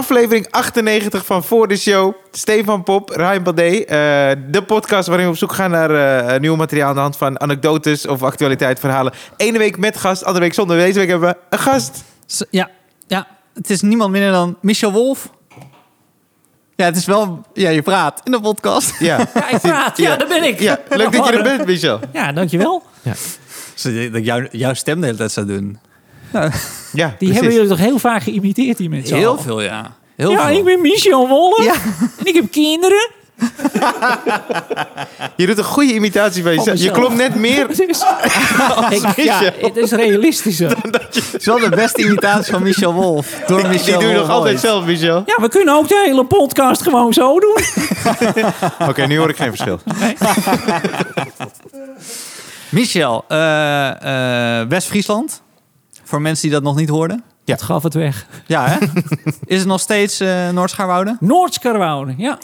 aflevering 98 van Voor de Show. Stefan Pop, Ryan Baldé. eh, de podcast waarin we op zoek gaan naar eh, nieuw materiaal aan de hand van anekdotes of actualiteitsverhalen. Ene week met gast, andere week zonder. Deze week hebben we een gast. Ja, ja, het is niemand minder dan Michel Wolf. Ja, het is wel... Ja, je praat in de podcast. Ja, Ja, ik praat. Ja, daar ben ik. ja leuk dat je er bent, Michel. Ja, dankjewel. Dus dat ik jou, jouw stem de hele tijd zou doen. Ja, Die precies. hebben jullie toch heel vaak geïmiteerd, die mensen? Heel al? veel, ja. Heel Ja, veel. ik ben Michel Wolf. Ja. En ik heb kinderen. Je doet een goede imitatie van jezelf. Je klonk net meer... Het is, ik, ja, het is realistischer. Het is wel de beste imitatie van Michel Wolf. Door Michel Die doe je nog Wolf altijd ooit. zelf, Michel. Ja, we kunnen ook de hele podcast gewoon zo doen. Oké, nu hoor ik geen verschil. Michel, eh, eh, West-Friesland. Voor mensen die dat nog niet hoorden. Ja. Het gaf het weg. Ja, hè? Is het nog steeds eh Noord-Scharwoude? Noordskarwoude, ja.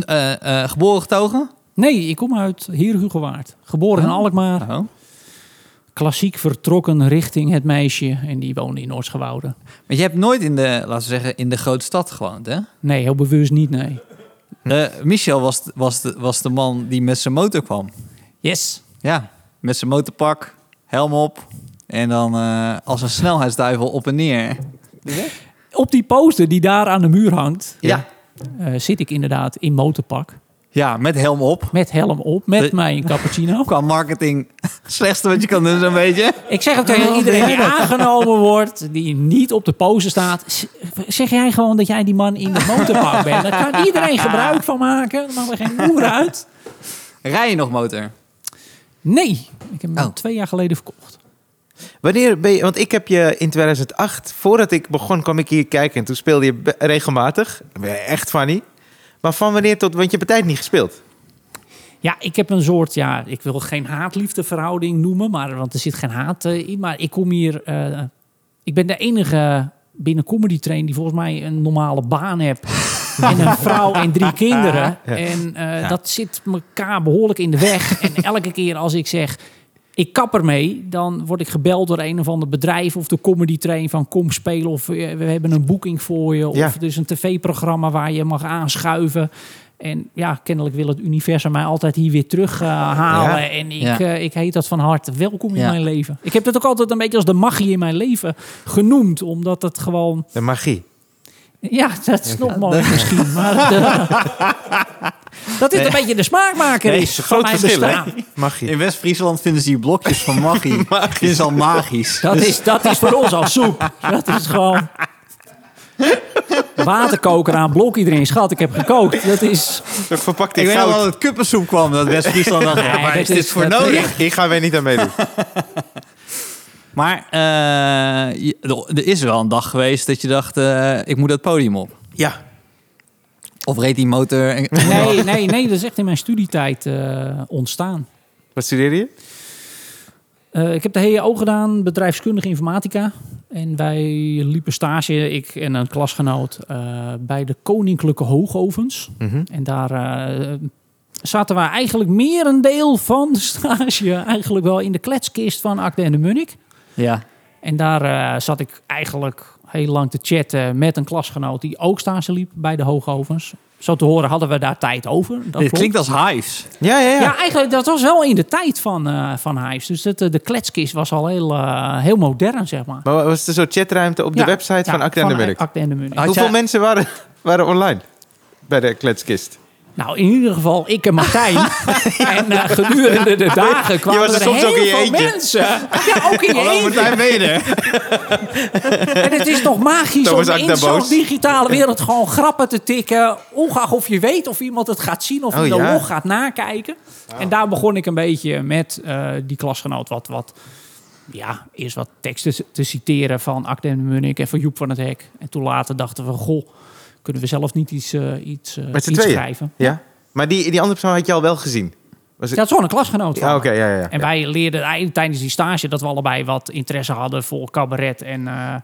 Eh, eh, geboren getogen? Nee, ik kom uit Heer Hugowaard. Geboren in Oh. Alkmaar. Oh. Klassiek vertrokken richting het meisje. En die woonde in Noordskarwoude. Maar je hebt nooit in de, laten we zeggen, in de grote stad gewoond, hè? Nee, heel bewust niet, nee. Eh, Michel was, was, de, was de man die met zijn motor kwam. Yes. Ja, met zijn motorpak, helm op. En dan eh, als een snelheidsduivel op en neer. Op die poster die daar aan de muur hangt, Ja. eh, zit ik inderdaad in motorpak. Ja, met helm op. Met helm op, met De- mijn cappuccino. Qua marketing, slechtste wat je kan doen, zo'n beetje. Ik zeg ook tegen iedereen die aangenomen wordt, die niet op de poster staat. Zeg jij gewoon dat jij die man in de motorpak bent. Daar kan iedereen gebruik van maken. Dat maakt er geen moer uit. Rij je nog motor? Nee, ik heb hem Oh. twee jaar geleden verkocht. Wanneer ben je... Want ik heb je in 2008, voordat ik begon, kwam ik hier kijken. En toen speelde je regelmatig. Echt funny. Maar van wanneer tot... Want je hebt tijd niet gespeeld. Ja, ik heb een soort, ja, ik wil geen haat-liefde verhouding noemen, maar, want er zit geen haat eh, in. Maar ik kom hier, eh, ik ben de enige binnen Comedy Train die volgens mij een normale baan heeft. en een vrouw en drie kinderen. En eh, dat zit elkaar behoorlijk in de weg. en elke keer als ik zeg, ik kap ermee, dan word ik gebeld door een of ander bedrijf of de Comedy Train van kom spelen of eh, we hebben een boeking voor je. Of Ja. is een tv-programma waar je mag aanschuiven. En ja, kennelijk wil het universum mij altijd hier weer terughalen. halen. Ja. En ik, Ja. eh, ik heet dat van harte. Welkom in Ja. mijn leven. Ik heb het ook altijd een beetje als de magie in mijn leven genoemd. Omdat het gewoon... De magie. Ja, dat is nog mooi misschien. Maar dat dit een beetje de smaakmaker Nee, is is een van mijn verschil. Magie. In West-Friesland vinden ze die blokjes van magie. Dit is al magisch. Dat is, dat is voor ons al soep. Dat is gewoon... Waterkoker aan blok iedereen. Schat, ik heb gekookt. Dat is... Verpakt Ik weet nog wel dat het kuppensoep kwam, dat West-Friesland dacht, ja, Nee, dat is dit is- voor dat- nodig? Ik ga weer niet aan meedoen. Maar eh, er is wel een dag geweest dat je dacht, eh, ik moet dat podium op. Ja. Of reed die motor... en- Nee, nee, nee. Dat is echt in mijn studietijd eh, ontstaan. Wat studeerde je? Eh, ik heb de HEO gedaan, bedrijfskundige informatica. En wij liepen stage, ik en een klasgenoot, eh, bij de Koninklijke Hoogovens. Mhm. En daar eh, zaten we eigenlijk meer een deel van de stage eigenlijk wel in de kletskist van Akde en de Munnik. Ja. En daar eh, zat ik eigenlijk heel lang te chatten met een klasgenoot die ook stage liep bij de Hoogovens. Zo te horen hadden we daar tijd over. Dat Dit klinkt als hives. Ja, ja, ja. Ja, eigenlijk, dat was wel in de tijd van, eh van Hives. Dus het, eh, de kletskist was al heel, heel modern, zeg maar. Maar was er zo'n chatruimte op de Ja, website ja, van Acte en de? Acte en Hoeveel mensen waren, waren online bij de kletskist? Nou, in ieder geval ik en Martijn. en eh, gedurende de dagen kwamen was er er soms heel ook in je veel eentje. mensen. Ja, ook in je Hallo. Martijn Meder. En het is toch magisch Thomas om in zo'n digitale wereld gewoon grappen te tikken. Ongeacht of je weet of iemand het gaat zien of Oh, je de ja. log gaat nakijken. En daar begon ik een beetje met eh, die klasgenoot wat, wat, ja, eerst wat teksten te citeren van Acte Munnik en van Joep van het Hek. En toen later dachten we, goh, kunnen we zelf niet iets, eh, iets, eh, iets tweeën? schrijven. Ja? Maar die, die andere persoon had je al wel gezien? Was het... Dat is gewoon een klasgenoot van Ja, oké, ja, ja, ja. En wij leerden eigenlijk tijdens die stage dat we allebei wat interesse hadden voor cabaret en, eh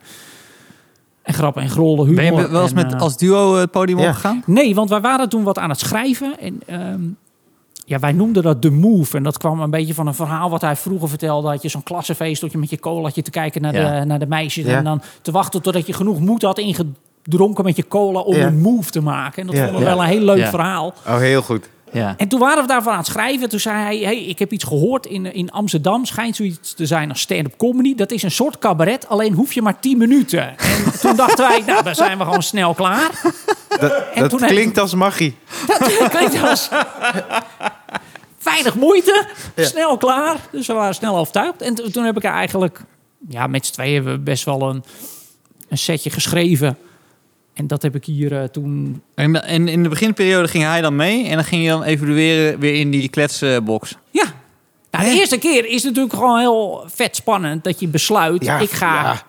en grappen en grollen, humor. Ben je wel eens en, met als duo het podium Ja. opgegaan? Nee, want wij waren toen wat aan het schrijven. En ehm, ja, wij noemden dat de move. En dat kwam een beetje van een verhaal wat hij vroeger vertelde. Dat je zo'n klassenfeest, dat je met je colaatje te kijken naar, Ja. de, naar de meisjes. Ja. En dan te wachten totdat je genoeg moed had inge- dronken met je cola om Ja. een move te maken. En dat Ja. vond ik Ja. wel een heel leuk Ja. verhaal. Oh, heel goed. Ja. En toen waren we daarvan aan het schrijven. Toen zei hij, hey, ik heb iets gehoord in, in Amsterdam. Schijnt zoiets te zijn als stand-up comedy. Dat is een soort cabaret, alleen hoef je maar 10 minuten. En toen dachten wij, nou, dan zijn we gewoon snel klaar. Dat, En dat toen heb- klinkt als magie. Dat klinkt als weinig moeite, snel klaar. Dus we waren snel overtuigd. En to- toen heb ik er eigenlijk, ja, met z'n tweeën hebben we best wel een, een setje geschreven. En dat heb ik hier eh, toen... En, en in de beginperiode ging hij dan mee en dan ging je dan evalueren weer in die kletsbox. Ja. Nou, de eerste keer is natuurlijk gewoon heel vet spannend dat je besluit, Ja, ik ga ja.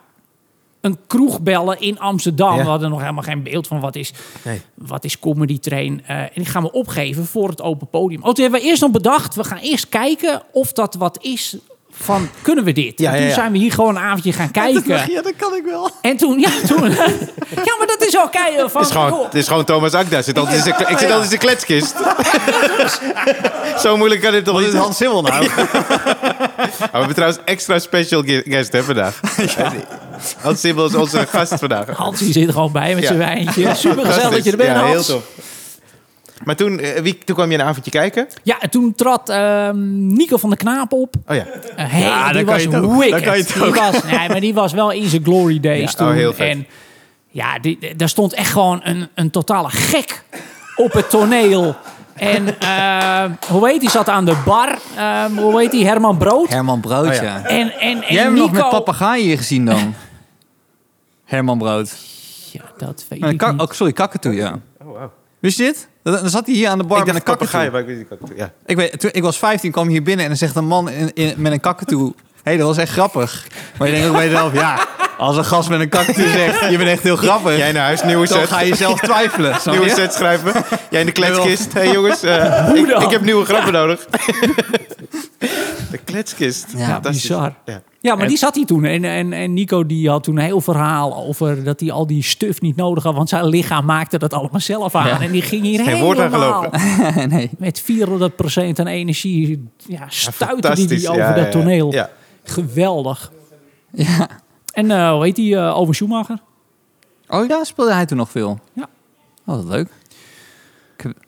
een kroeg bellen in Amsterdam. Ja. We hadden nog helemaal geen beeld van wat is, Nee. wat is comedy train. Eh, en ik ga me opgeven voor het open podium. Oh, toen hebben we eerst nog bedacht, we gaan eerst kijken of dat wat is van, kunnen we dit? Ja, en toen ja. zijn we hier gewoon een avondje gaan kijken. Ja, dat kan ik wel. En toen, ja, toen... ja, maar dat is ook kijken van... Het is gewoon, joh, het is gewoon Thomas Akda. Zit altijd in ik zit altijd in zijn kletskist. Zo moeilijk kan dit toch Wat is niet? Hans Simmel nou? Oh, we hebben trouwens extra special guest hè, vandaag. Hans Sibbel is onze gast vandaag. Hans die zit er gewoon bij met Ja. zijn wijntje. Super gezellig dat je er bent, Ja, heel Hans. tof. Maar toen, eh, wie, toen kwam je een avondje kijken. Ja, en toen trad ehm, Nico van der Knaap op. Oh ja. Uh, hey, Ja, die kan was je wicked. Kan je het Die was, nee, maar die was wel in zijn glory days Ja, toen. oh, heel vet. En ja, die, daar stond echt gewoon een, een totale gek op het toneel. En eh, hoe heet die zat aan de bar? Ehm, hoe heet die? Herman Brood. Herman Brood, Oh ja. ja. En, en, en Jij hebt hem Nico... nog met papegaaien gezien dan? Herman Brood. Ja, dat weet Nee, ik niet. oh, sorry, kakatoe, ja. Wist je dit? Dan zat hij hier aan de bar Ik met een kakatoe. maar ik wist niet kakatoe. Ja. Ik, weet, toen, ik was 15, kwam hier binnen en dan zegt een man in, in- met een kakatoe... Hé, hey, dat was echt grappig. Maar je denkt ook bij jezelf, ja... Als een gast met een kakatoe zegt, je bent echt heel grappig... Jij naar huis, nieuwe dan set. ga je zelf twijfelen. Nieuwe je? set schrijven. Jij in de kletskist. Hé hey, jongens, eh, ik, dan? ik heb nieuwe grappen nodig. De kletskist. Ja, Fantastisch. bizar. Ja. Ja, maar En- die zat hij toen. En, en, en Nico die had toen een heel verhaal over dat hij al die stuff niet nodig had. Want zijn lichaam maakte dat allemaal zelf aan. Ja. En die ging hier Geen woord aan helemaal nee. met 400% aan energie. Ja, stuitte die, die over Ja, dat ja, toneel. Ja. Geweldig. Ja. En eh hoe heet die? eh Over Schumacher. Oh ja, speelde hij toen nog veel? Ja. Oh, wat leuk.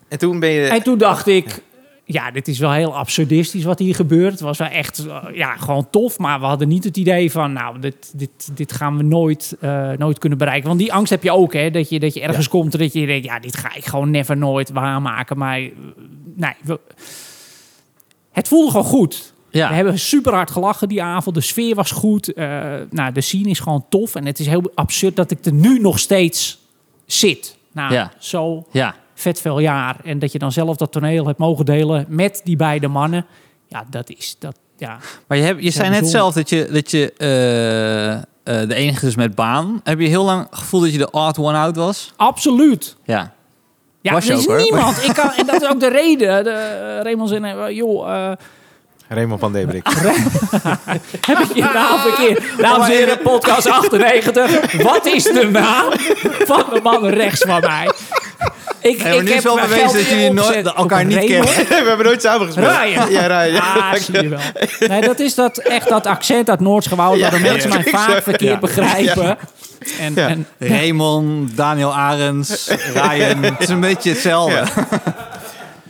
En toen ben je... En toen dacht ik, ja, dit is wel heel absurdistisch wat hier gebeurt. Het was wel echt, eh, ja, gewoon tof. Maar we hadden niet het idee van, nou, dit, dit, dit gaan we nooit, eh, nooit kunnen bereiken. Want die angst heb je ook, hè. Dat je, dat je ergens komt en dat je denkt, ja, dit ga ik gewoon never nooit waarmaken. Maar, eh, nee, we- het voelde gewoon goed. Ja. We hebben super hard gelachen die avond. De sfeer was goed. Eh, nou, de scene is gewoon tof. En het is heel absurd dat ik er nu nog steeds zit. Nou, Ja. zo Ja. vet veel jaar. En dat je dan zelf dat toneel hebt mogen delen met die beide mannen. Ja, dat is dat. Ja, Maar je, hebt, je zei net zelf dat je, dat je eh, eh, de enige is met baan. Heb je heel lang gevoeld dat je de odd one out was? absoluut. Ja. Ja, Was er is hoor. niemand. Ik kan, en dat is ook de reden. De, uh, Raymond zei, eh, joh, Raymond van Debrik. heb ik je naam verkeerd? Dames en heren, podcast 98. Wat is de naam van de man rechts van mij? Ik, nu is wel bewezen dat jullie nooit- elkaar niet kennen. we hebben nooit samen gespeeld. Ryan. Ja, Ryan. Ah, zie je wel. Nee, dat is dat, echt dat accent uit Noordsgewouden... Ja, waardoor ja, mensen ja. mij Ik vaak verkeerd ja. begrijpen. En, Ja. en Raymond, Daniel Arends, Ryan. Het is een beetje hetzelfde. Ja.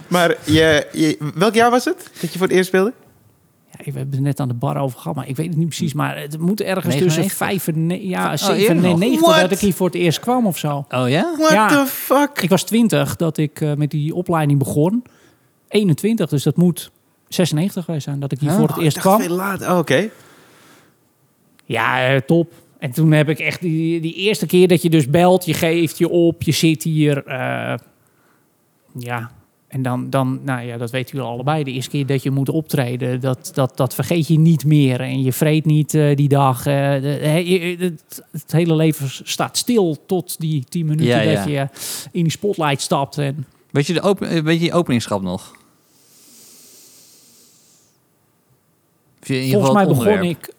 Maar je, je, welk jaar was het dat je voor het eerst speelde? Ja, we hebben het net aan de bar over gehad, maar ik weet het niet precies. Maar het moet ergens 99? tussen 5 en ne- ja, eerder nog. 97 What? dat ik hier voor het eerst kwam of zo. Oh ja? What Ja. the fuck? Ik was 20 dat ik eh, met die opleiding begon. 21, dus dat moet 96 geweest zijn dat ik hier Oh, voor het Oh, eerst kwam. veel later. Oh, Oké. Ja, eh, top. En toen heb ik echt die, die eerste keer dat je dus belt, je geeft je op, je zit hier. eh, ja, en dan, dan, nou ja, dat weten jullie allebei. De eerste keer dat je moet optreden, dat, dat, dat vergeet je niet meer. En je vreet niet eh, die dag. eh, de- he- je- het, het hele leven staat stil tot die tien minuten Ja, ja. dat je in die spotlight stapt. En Weet je, de open, eh, weet je je openingsschap nog? Je volgens mij begon ik.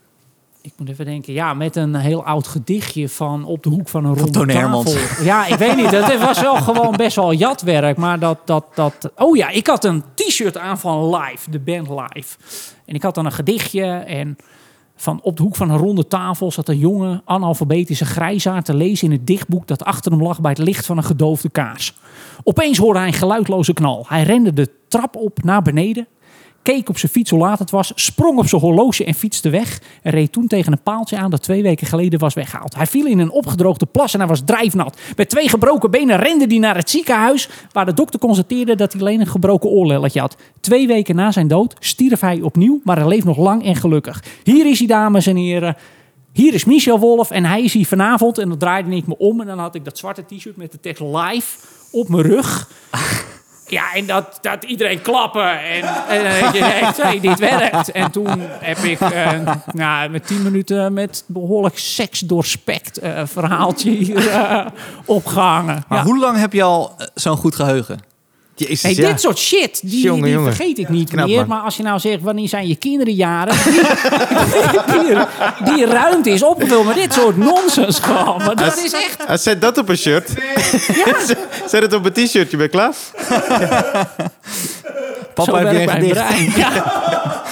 Ik moet even denken, ja, met een heel oud gedichtje van op de hoek van een ronde tafel. Ja, ik weet niet. Het was wel gewoon best wel jatwerk, maar dat, dat, dat... Oh ja, ik had een t-shirt aan van Live, de band Live. En ik had dan een gedichtje en Van op de hoek van een ronde tafel zat een jonge analfabetische grijzaard te lezen in het dichtboek dat achter hem lag bij het licht van een gedoofde kaars. Opeens hoorde hij een geluidloze knal. Hij rende de trap op naar beneden, keek op zijn fiets hoe laat het was, sprong op zijn horloge en fietste weg. En reed toen tegen een paaltje aan dat twee weken geleden was weggehaald. Hij viel in een opgedroogde plas en hij was drijfnat. Met twee gebroken benen rende hij naar het ziekenhuis, waar de dokter constateerde dat hij alleen een gebroken oorlelletje had. Twee weken na zijn dood stierf hij opnieuw, maar hij leeft nog lang en gelukkig. Hier is hij, dames en heren. Hier is Michel Wolf en hij is hier vanavond. En dan draaide ik me om en dan had ik dat zwarte t-shirt met de tekst live op mijn rug. Ja, en dat, dat iedereen klappen. En, en dan denk je, hey, dit werkt. En toen heb ik eh, nou, met tien minuten met behoorlijk seksdoorspekt eh verhaaltje hier eh, opgehangen. Maar Ja. hoe lang heb je al zo'n goed geheugen? Jezus, Hey, ja. dit soort shit, die, Jongen, die vergeet ik niet Knap, meer. man. Maar als je nou zegt, wanneer zijn je kinderen jaren? Die, die, die ruimte is opgevuld met dit soort nonsens gewoon. Maar dat is echt... Zet dat op een shirt. zet het op een t-shirtje, ben je klaar? Papa, zo heb een mijn gedicht? brein. Ja,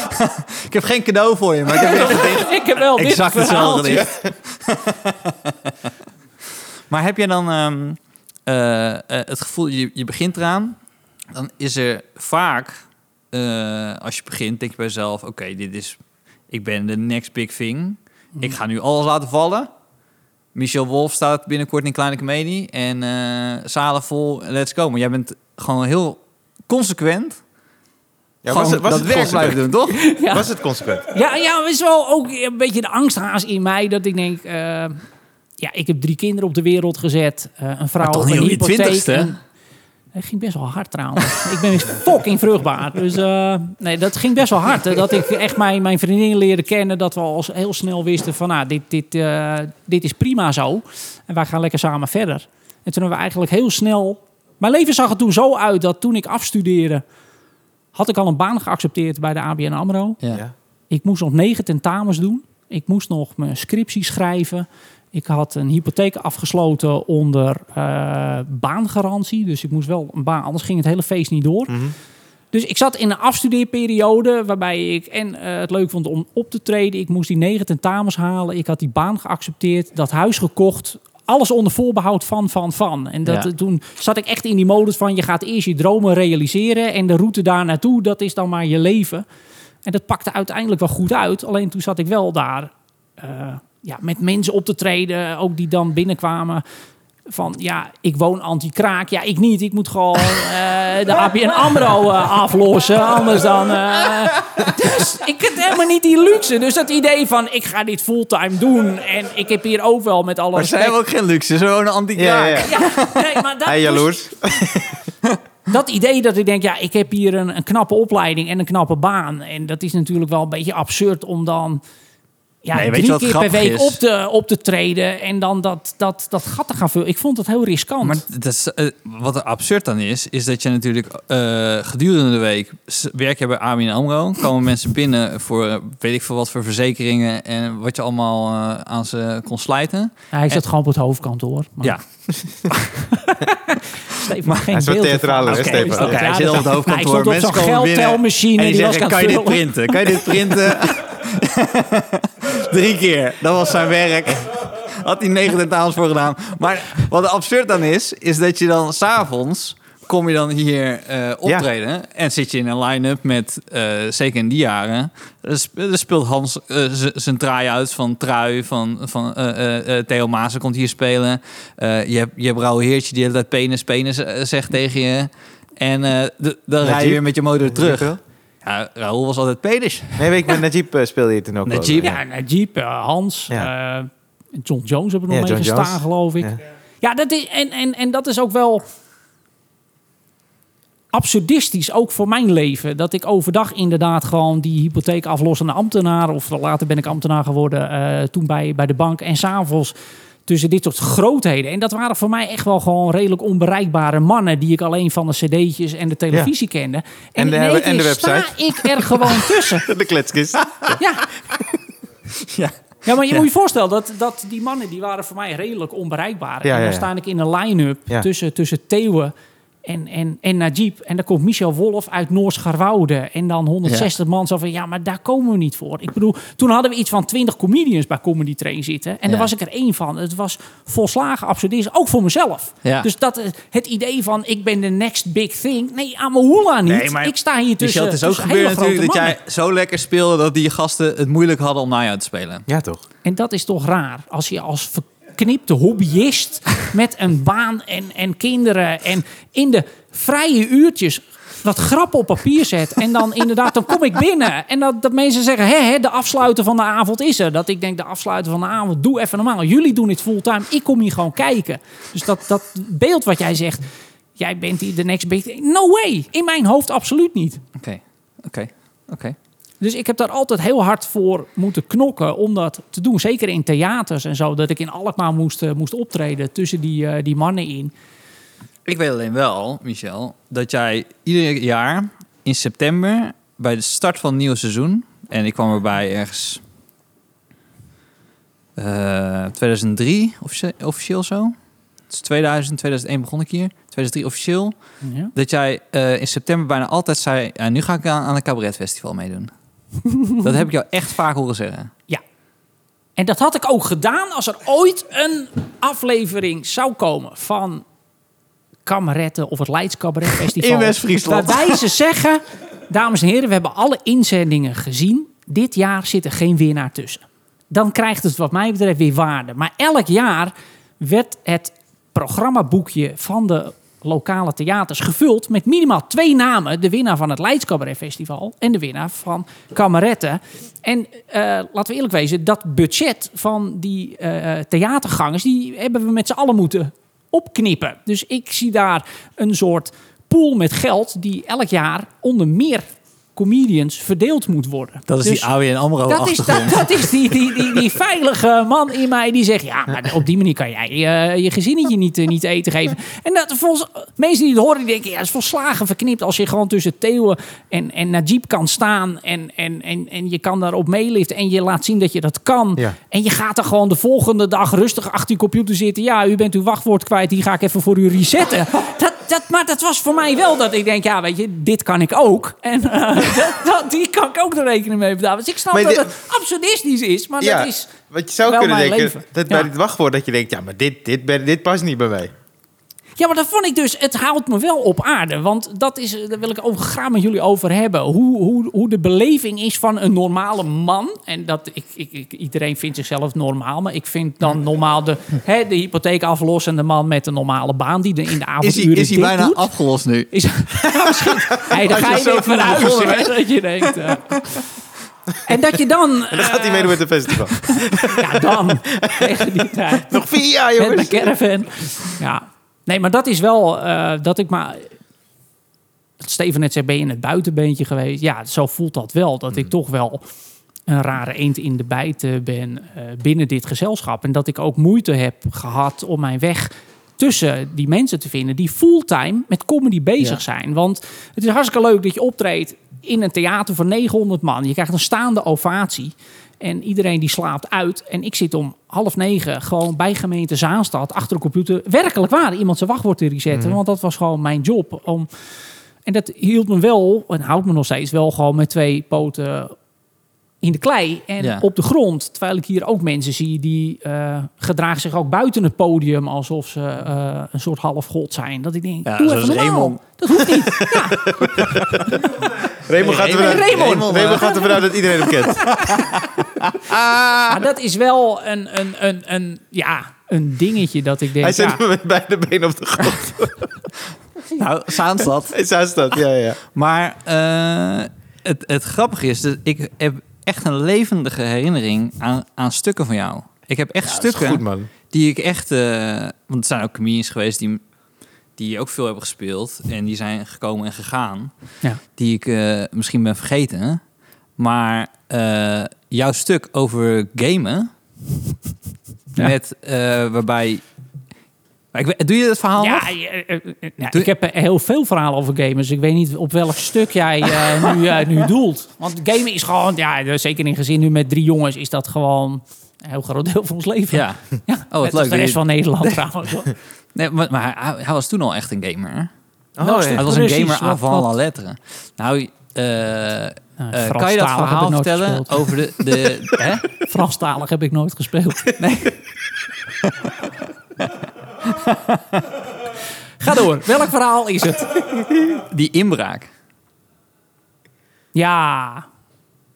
Ik heb geen cadeau voor je, maar ik heb een gedicht. ik heb wel dit Exact hetzelfde gedicht. maar heb je dan ehm, eh, eh, het gevoel, je, je begint eraan, dan is er vaak, eh, als je begint, denk je bij jezelf, oké, dit is, ik ben de next big thing. Ik ga nu alles laten vallen. Michel Wolf staat binnenkort in Kleine Comedie en eh zalen vol, let's go. Maar jij bent gewoon heel consequent. Ja, was het, was dat het werk blijven doen, toch? Ja. Was het consequent? Ja, ja, is wel ook een beetje de angsthaas in mij. Dat ik denk, eh, ja, ik heb drie kinderen op de wereld gezet. eh, een vrouw, Maar toch een niet op je hypotheek. twintigste? Het ging best wel hard trouwens. ik ben fucking vruchtbaar. Dus eh, nee, dat ging best wel hard. hè. Dat ik echt mijn, mijn vriendin leerde kennen. Dat we al heel snel wisten van, nou, dit, dit, eh, dit is prima zo. En wij gaan lekker samen verder. En toen hebben we eigenlijk heel snel... Mijn leven zag er toen zo uit dat toen ik afstudeerde... had ik al een baan geaccepteerd bij de ABN AMRO. Ja. Ik moest nog negen tentamens doen. Ik moest nog mijn scriptie schrijven. Ik had een hypotheek afgesloten onder eh, baangarantie. Dus ik moest wel een baan, anders ging het hele feest niet door. Mhm. Dus ik zat in een afstudeerperiode waarbij ik en eh, het leuk vond om op te treden. Ik moest die negen tentamens halen. Ik had die baan geaccepteerd, dat huis gekocht. Alles onder voorbehoud van, van, van. En dat, Ja. eh, toen zat ik echt in die modus van... je gaat eerst je dromen realiseren... en de route daar naartoe, dat is dan maar je leven. En dat pakte uiteindelijk wel goed uit. Alleen toen zat ik wel daar ja, met mensen op te treden... ook die dan binnenkwamen van... ja, ik woon anti-kraak. Ja, ik niet. Ik moet gewoon eh, de ABN AMRO eh, aflossen. Anders dan... eh, dus ik heb helemaal niet die luxe. Dus dat idee van, ik ga dit fulltime doen... en ik heb hier ook wel met alle Maar ze respect... hebben ook geen luxe, ze wonen anti Ja, ja, ja. Ja, nee, maar dat, Hij dus- jaloers. dat idee dat ik denk, ja, ik heb hier een, een knappe opleiding en een knappe baan. En dat is natuurlijk wel een beetje absurd om dan ja, Nee, drie keer per week is? op te, op te treden en dan dat, dat, dat gat te gaan vullen. Ik vond het heel riskant. Maar dat is, eh, wat er absurd dan is, is dat je natuurlijk eh, gedurende de week werk je bij ABN AMRO. Komen mensen binnen voor eh, weet ik veel wat voor verzekeringen en wat je allemaal aan ze kon slijten. Hij zat gewoon op het hoofdkantoor. Maar Ja, Stefan, geen hij is theatraler, ervan. hè, oké, Oké, hij zit dat- op het hoofdkantoor. Nou, ik stond op Mensen zo'n komen binnen geldtelmachine. en die zeggen, kan je dit printen? Kan je dit printen? Drie keer. Dat was zijn werk. Had hij negen tentamens voor gedaan. Maar wat absurd dan is, is dat je dan s'avonds kom je dan hier eh, optreden en zit je in een line-up met, eh, zeker in die jaren, er sp- speelt Hans eh, zijn traai uit van Trui, van, van eh, eh, eh, Theo Maassen komt hier spelen. Eh, je hebt, je hebt Rauw Heertje die tijd penis, penis zegt tegen je. En eh, dan rij je weer met je motor terug. Ja, Raoul was altijd penis. Nee, weet ik, met Najib speelde je toen ook. Najib? Ja, Najib, eh, Hans, Ja. John Jones hebben we Ja, nog mee John gestaan, Jones. geloof ik. Ja. Ja, dat is, en, en, en dat is ook wel absurdistisch, ook voor mijn leven. Dat ik overdag inderdaad gewoon die hypotheek aflossende ambtenaar... of later ben ik ambtenaar geworden, eh, toen bij, bij de bank... en s'avonds tussen dit soort grootheden. En dat waren voor mij echt wel gewoon redelijk onbereikbare mannen... die ik alleen van de cd'tjes en de televisie kende. En, En de- één en de keer sta website. ik er gewoon tussen. De kletskist. Ja. Ja. Ja, maar je Ja. moet je voorstellen dat, dat die mannen die waren voor mij redelijk onbereikbaar. Ja, en dan sta ik in een line-up tussen, tussen Theeuwen En, en, en Najib. En dan komt Michel Wolf uit Noorscharwoude. En dan 160 man. Zo van, ja, maar daar komen we niet voor. Ik bedoel, toen hadden we iets van 20 comedians bij Comedy Train zitten. En Ja. daar was ik er één van. Het was volslagen absurdisme. Ook voor mezelf. Ja. Dus dat, eh, het idee van, ik ben de next big thing. Nee, Amohula niet. Nee, maar ik sta hier tussen Michel, het is ook gebeurd natuurlijk dat jij zo lekker speelde dat die gasten het moeilijk hadden om naar jou te spelen. Ja, toch? En dat is toch raar. Als je als verknipte hobbyist met een baan en, en kinderen en in de vrije uurtjes wat grappen op papier zet. En dan inderdaad, dan kom ik binnen. En dat, dat mensen zeggen, hè, de afsluiter van de avond is er. Dat ik denk, de afsluiter van de avond, doe even normaal. Jullie doen dit fulltime, ik kom hier gewoon kijken. Dus dat, dat beeld wat jij zegt, jij bent hier de next big. No way, in mijn hoofd absoluut niet. Oké, oké, oké. Dus ik heb daar altijd heel hard voor moeten knokken om dat te doen. Zeker in theaters en zo. Dat ik in Alkmaar moest, eh, moest optreden tussen die, eh, die mannen in. Ik weet alleen wel, Michel, dat jij ieder jaar in september bij de start van het nieuwe seizoen, en ik kwam erbij ergens eh 2003 officie- officieel zo. Het is 2000, 2001 begon ik hier. 2003 officieel. Ja. Dat jij eh, in september bijna altijd zei, ja, nu ga ik aan, aan een cabaretfestival meedoen. dat heb ik jou echt vaak horen zeggen. En dat had ik ook gedaan als er ooit een aflevering zou komen van Kameretten of het Leids Cabaret Festival. In West-Friesland. Waarbij ze zeggen, dames en heren, we hebben alle inzendingen gezien. Dit jaar zit er geen winnaar tussen. Dan krijgt het wat mij betreft weer waarde. Maar elk jaar werd het programmaboekje van de lokale theaters gevuld met minimaal twee namen. De winnaar van het Leids Cabaret Festival en de winnaar van Kameretten. En eh, laten we eerlijk wezen, dat budget van die eh, theatergangers... die hebben we met z'n allen moeten opknippen. Dus ik zie daar een soort pool met geld... die elk jaar onder meer comedians verdeeld moet worden. Dat is Dus- die AWN AMRO dat is, achtergrond. dat, dat is die, die, die, die veilige man in mij die zegt... ja, maar op die manier kan jij eh, je gezinnetje niet, eh, niet eten geven. En dat volgens mensen die het horen, die denken... ja, het is volslagen verknipt als je gewoon tussen Theo en, en Najib kan staan... En, en, en, en je kan daarop meeliften en je laat zien dat je dat kan. Ja. En je gaat er gewoon de volgende dag rustig achter je computer zitten. Ja, u bent uw wachtwoord kwijt, die ga ik even voor u resetten. Dat, dat, maar dat was voor mij wel dat ik denk, ja, weet je, dit kan ik ook. En eh, dat, dat, die kan ik ook de rekening mee betalen. Dus ik snap Maar dat dit- het absurdistisch is, maar ja, dat is... wat je zou wel kunnen denken, leven. dat bij dit wachtwoord dat je denkt, ja, maar dit, dit, ben- dit past niet bij mij. Ja, maar dat vond ik dus, het haalt me wel op aarde. Want dat is, daar wil ik over, graag met jullie over hebben. Hoe, hoe, hoe de beleving is van een normale man. En dat, ik, ik, ik- iedereen vindt zichzelf normaal. Maar ik vind dan normaal de, hè, de hypotheek aflossende man met een normale baan. Die er in de Is avonduren hij, is hij dit bijna doet. afgelost nu? Is, ja, misschien. Hey, Als ga je je hè, Dat je denkt... eh. En dat je dan... En dan gaat hij meedoen met een festival. Ja, dan. Tegen die tijd. Nog vier jaar, Met jongens. mijn caravan. Ja. Nee, maar dat is wel eh, dat ik maar... Steven net zei, ben je in het buitenbeentje geweest? Ja, zo voelt dat wel. Dat ik toch wel een rare eend in de bijten ben eh, binnen dit gezelschap. En dat ik ook moeite heb gehad om mijn weg tussen die mensen te vinden die fulltime met comedy bezig Ja. zijn. Want het is hartstikke leuk dat je optreedt in een theater van 900 man. Je krijgt een staande ovatie. En iedereen die slaapt uit. En ik zit om half negen gewoon bij gemeente Zaanstad achter de computer. Werkelijk waar, iemand zijn wachtwoord te resetten. Mhm. Want dat was gewoon mijn job. Om... En dat hield me wel, en houdt me nog steeds wel gewoon met twee poten in de klei en Ja. op de grond. Terwijl ik hier ook mensen zie die eh, gedragen zich ook buiten het podium alsof ze eh, een soort half god zijn. Dat ik denk, Ja, doe even normaal. Dat hoeft niet. Ja, Raymond gaat ervan uit, Raymond. Raymond, Raymond gaat ervan uit dat iedereen hem kent. maar dat is wel een, een, een, een, ja, een dingetje dat ik denk, Hij ja, zit met beide benen op de grond. Nou, Zaanstad. Dat, ja, ja. Maar eh, het, het grappige is dat ik heb echt een levendige herinnering aan, aan stukken van jou. Ik heb echt Dat is stukken goed, man. die ik echt... eh, want er zijn ook comedians geweest die, die ook veel hebben gespeeld. En die zijn gekomen en gegaan. Ja. Die ik eh, misschien ben vergeten. Maar eh, jouw stuk over gamen... Ja. Met, eh, waarbij... Maar ik, weet- doe je het verhaal Ja, nog? nou, ik heb heel veel verhalen over gamers. Ik weet niet op welk stuk jij nu, nu doelt. Want gamen is gewoon, ja, zeker in gezin nu met drie jongens, is dat gewoon een heel groot deel van ons leven. Ja. ja wat net als leuk. de rest van Nederland trouwens. Nee, maar, maar hij, hij was toen al echt een gamer. hè? Oh, stuk Het was een gamer Wat- avant wat- la lettre. Nou, eh, Nou, eh, kan je dat verhaal vertellen gespeeld. over de... de hè? Franstalig heb ik nooit gespeeld. Nee. Ga door. Welk verhaal is het? Die inbraak. Ja.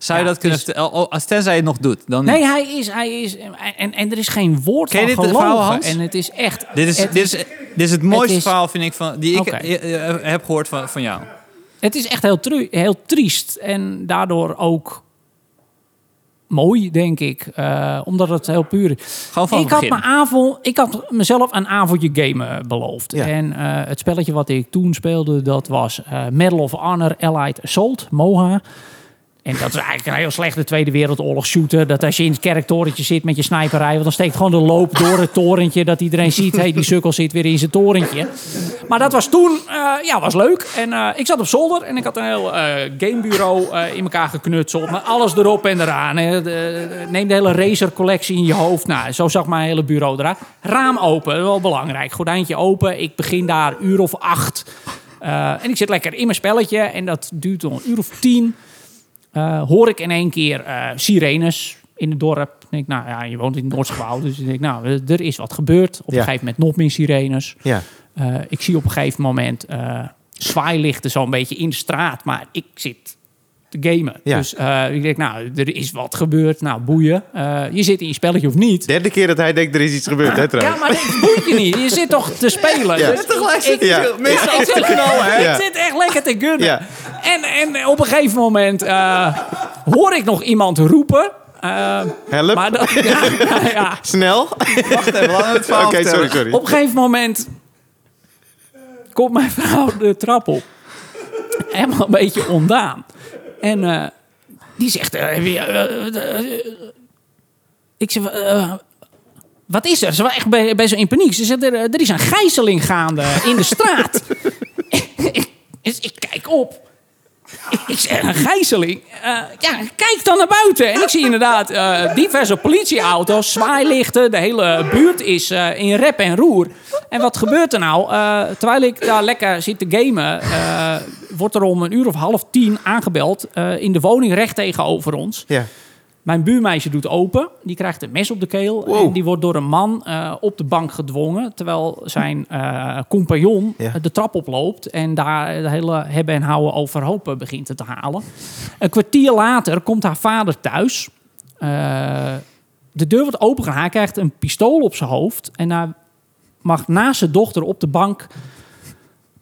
Zou je Ja, dat kunnen vertellen? Oh, als tenzij je het nog doet. Dan Nee, hij is, hij is, en, en er is geen woord Ken van dit gelogen. verhaal, Hans? En het is echt... Dit is, het, dit, is, dit is het mooiste is- verhaal, vind ik, van, die ik eh, eh, heb gehoord van, van jou. het is echt heel, tru- heel triest. En daardoor ook mooi, denk ik. eh, omdat het heel puur is. Gewoon van ik had, mijn avond, ik had mezelf een avondje gamen beloofd. Ja. En het spelletje wat ik toen speelde, dat was Medal of Honor Allied Assault, MOHA. En dat is eigenlijk een heel slechte Tweede Wereldoorlog shooter. Dat als je in het kerktorentje zit met je sniperij... want dan steekt gewoon de loop door het torentje... dat iedereen ziet, hey, die sukkel zit weer in zijn torentje. Maar dat was toen, eh, ja, was leuk. En eh, ik zat op zolder en ik had een heel eh, gamebureau in elkaar geknutseld... met alles erop en eraan. neem de hele racer-collectie in je hoofd. Nou, zo zag mijn hele bureau eruit. Raam open, wel belangrijk. Gordijntje open. Ik begin daar uur of acht... En ik zit lekker in mijn spelletje en dat duurt tot een uur of tien. Eh, hoor ik in één keer eh, sirenes in het dorp. Ik denk, nou ja, je woont in het dus ik denk, nou, er- er is wat gebeurd. Op Ja. een gegeven moment nog meer sirenes. Ja. Eh, ik zie op een gegeven moment eh zwaailichten zo'n beetje in de straat, maar ik zit gamen. Ja. Dus eh, ik denk, nou, er is wat gebeurd. Nou, boeien. Eh, je zit in je spelletje of niet. Derde keer dat hij denkt er is iets gebeurd, hè Ja, trouwens. maar dit boeit je niet. Je zit toch te spelen. Ja. Dus ik, Ja. ik, ik zit, Ja. ik zit echt lekker te gunnen. Ja. En, en op een gegeven moment eh, hoor ik nog iemand roepen. Eh, Help. maar dat, ja, ja, ja. Snel. Wacht even, laten we het verhaal sorry, sorry. Op een gegeven moment komt mijn vrouw de trap op. Helemaal een beetje ondaan. En eh, die zegt... eh, eh, ik zeg... wat is er? Ze was echt bij, bij zo in paniek. Ze zegt, er, er is een gijzeling gaande in de straat. dus ik kijk op. Ik, zeg, een gijzeling? Eh, ja, kijk dan naar buiten. En ik zie inderdaad eh, diverse politieauto's, zwaailichten. De hele buurt is eh, in rep en roer. En wat gebeurt er nou? Terwijl ik daar lekker zit te gamen... wordt er om een uur of half tien aangebeld... in de woning recht tegenover ons. Mijn buurmeisje doet open. Die krijgt een mes op de keel. Wow. En die wordt door een man eh, op de bank gedwongen. Terwijl zijn eh, compagnon Ja. de trap oploopt. En daar de hele hebben en houden overhoop eh, begint te halen. Een kwartier later komt haar vader thuis. Eh, de deur wordt opengegaan. Hij krijgt een pistool op zijn hoofd. En hij mag naast zijn dochter op de bank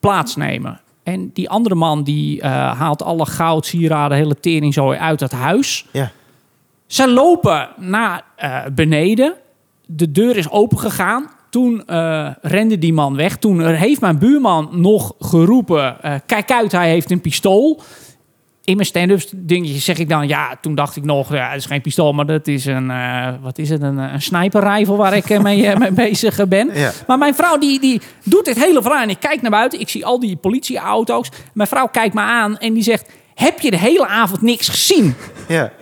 plaatsnemen. En die andere man die eh, haalt alle goud, sieraden, hele teringzooi uit het huis. Ja. Ze lopen naar eh, beneden. De deur is opengegaan. Toen eh, rende die man weg. Toen heeft mijn buurman nog geroepen... eh, kijk uit, hij heeft een pistool. In mijn stand-ups dingetje zeg ik dan... Ja, toen dacht ik nog, ja, het is geen pistool... maar dat is een, wat is het, een, een sniperrijvel waar ik mee, mee bezig ben. Ja. Maar mijn vrouw die, die doet dit hele verhaal. En ik kijk naar buiten. Ik zie al die politieauto's. Mijn vrouw kijkt me aan en die zegt... Heb je de hele avond niks gezien? Ja.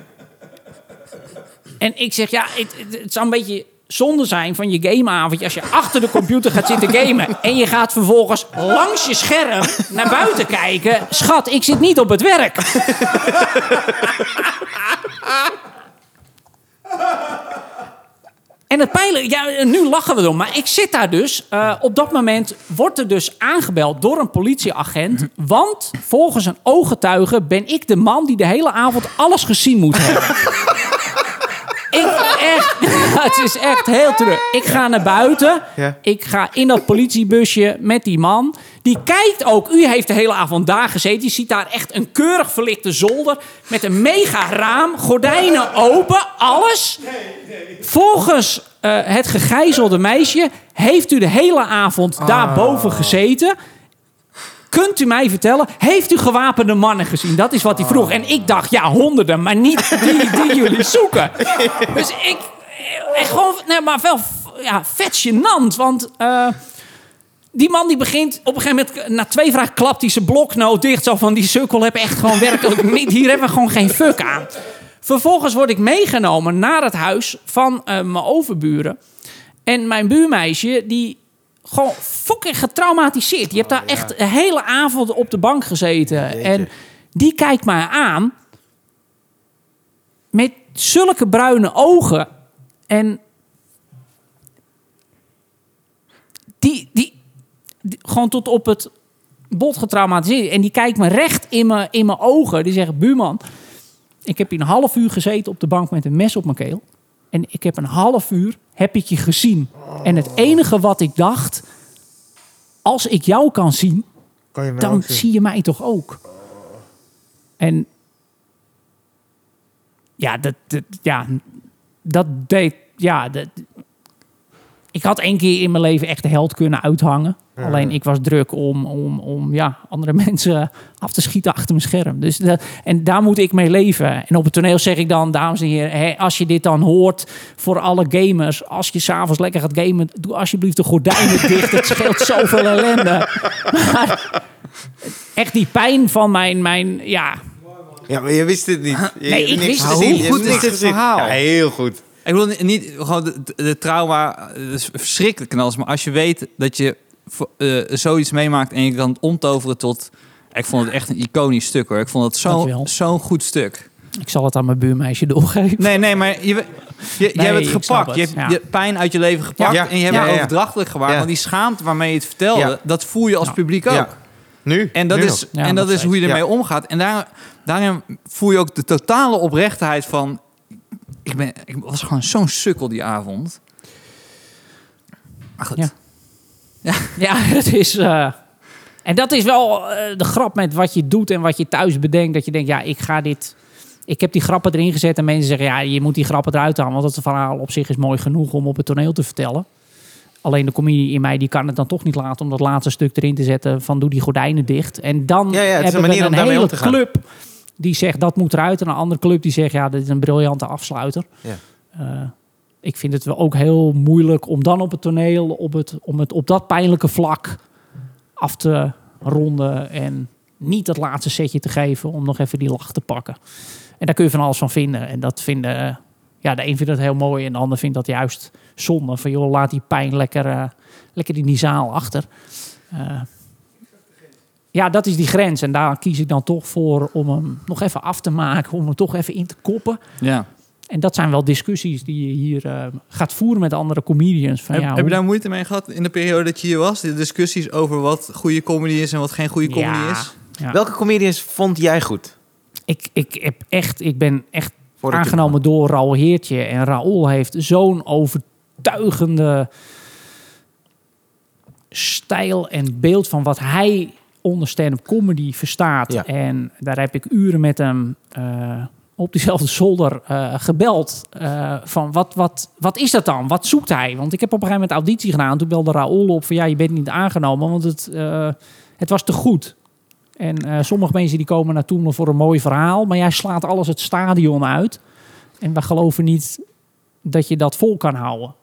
En ik zeg, ja, het, het, zou een beetje zonde zijn van je gameavond. Als je achter de computer gaat zitten gamen... en je gaat vervolgens langs je scherm naar buiten kijken. Schat, ik zit niet op het werk. En het pijlen, ja, nu lachen we erom, maar ik zit daar dus. eh, op dat moment wordt er dus aangebeld door een politieagent. Want volgens een ooggetuige ben ik de man die de hele avond alles gezien moet hebben. Ik echt, het is echt heel terug. Ik ga naar buiten. Ja. Ik ga in dat politiebusje met die man. Die kijkt ook. U heeft de hele avond daar gezeten. Je ziet daar echt een keurig verlichte zolder. Met een mega raam. Gordijnen open. Alles. Volgens eh, het gegijzelde meisje heeft u de hele avond daarboven gezeten. Kunt u mij vertellen, heeft u gewapende mannen gezien? Dat is wat hij vroeg. En ik dacht, ja, honderden, maar niet die die jullie zoeken. Dus ik, echt gewoon, nee, maar wel ja, vet gênant. Want eh, die man die begint op een gegeven moment, na twee vragen klapt hij zijn bloknoot dicht. Zo van, die sukkel heb echt gewoon werkelijk niet, hier hebben we gewoon geen fuck aan. Vervolgens word ik meegenomen naar het huis van eh, mijn overburen. En mijn buurmeisje, die gewoon fucking getraumatiseerd. Je hebt daar echt een hele avond op de bank gezeten. Jeetje. En die kijkt mij aan met zulke bruine ogen. En die, die, die- gewoon tot op het bot getraumatiseerd. En die kijkt me recht in mijn, in mijn ogen. Die zegt, buurman, ik heb hier een half uur gezeten op de bank met een mes op mijn keel. En ik heb een half uur, heb ik je gezien. En het enige wat ik dacht, als ik jou kan zien, Kan je dan zien? zie je mij toch ook. En ja, dat, dat, ja, dat deed, ja, dat, ik had één keer in mijn leven echt de held kunnen uithangen. Alleen ik was druk om, om, om ja, andere mensen af te schieten achter mijn scherm. Dus dat, en daar moet ik mee leven. En op het toneel zeg ik dan, dames en heren, hè, als je dit dan hoort voor alle gamers, als je s'avonds lekker gaat gamen, doe alsjeblieft de gordijnen dicht. Het scheelt zoveel ellende. Maar echt die pijn van mijn, mijn ja, Ja, maar je wist het niet. Je Nee, ik wist het niet. Hoe goed is dit verhaal? Ja, heel goed. Ik bedoel niet gewoon de, de, trauma, eh, is verschrikkelijk knals, maar als je weet dat je eh, zoiets meemaakt en je kan het omtoveren tot... Ik vond het echt een iconisch stuk hoor. Ik vond het zo- zo'n goed stuk. ik zal het aan mijn buurmeisje doorgeven. Nee, nee, maar je, je, je Nee, hebt het gepakt. het, Je hebt ja. je pijn uit je leven gepakt Ja. en je hebt Ja, het overdrachtelijk gemaakt. Ja. Want die schaamte waarmee je het vertelde, Ja. dat voel je als Ja. publiek ook. Ja. Nu? En dat Nu is, en dat is hoe je ermee omgaat. En daar, daarin voel je ook de totale oprechtheid van... Ik, ben, ik was gewoon zo'n sukkel die avond. Maar goed. Ja. Ja, het is. eh, en dat is wel eh, de grap met wat je doet en wat je thuis bedenkt. Dat je denkt, ja, ik ga dit. Ik heb die grappen erin gezet en mensen zeggen, ja, je moet die grappen eruit halen. Want het verhaal op zich is mooi genoeg om op het toneel te vertellen. Alleen de comedie in mij die kan het dan toch niet laten om dat laatste stuk erin te zetten van doe die gordijnen dicht. En dan Ja, ja, hebben een manier we om een daarmee hele om te gaan. club die zegt dat moet eruit. En een andere club die zegt, ja, dit is een briljante afsluiter. Ja. Eh, ik vind het wel ook heel moeilijk om dan op het toneel, op het, om het op dat pijnlijke vlak af te ronden en niet dat laatste setje te geven om nog even die lach te pakken. En daar kun je van alles van vinden. En dat vinden, ja, de een vindt dat heel mooi en de ander vindt dat juist zonde. Van joh, laat die pijn lekker, eh, lekker in die zaal achter. Eh, ja, dat is die grens. En daar kies ik dan toch voor om hem nog even af te maken, om hem toch even in te koppen. Ja. En dat zijn wel discussies die je hier eh, gaat voeren met andere comedians. Van, Heb, ja, heb je daar moeite mee gehad in de periode dat je hier was? De discussies over wat goede comedy is en wat geen goede comedy Ja. is? ja. Welke comedians vond jij goed? ik, ik, heb echt, ik ben echt Voordat je aangenomen door Raoul Heertje. En Raoul heeft zo'n overtuigende stijl en beeld van wat hij onder stand-up comedy verstaat. Ja. En daar heb ik uren met hem eh, op diezelfde zolder eh, gebeld. eh, van wat, wat, wat is dat dan? Wat zoekt hij? Want ik heb op een gegeven moment auditie gedaan. Toen belde Raoul op van ja, je bent niet aangenomen, want het, het was te goed. En sommige mensen die komen naartoe voor een mooi verhaal, maar jij slaat alles het stadion uit. En we geloven niet dat je dat vol kan houden.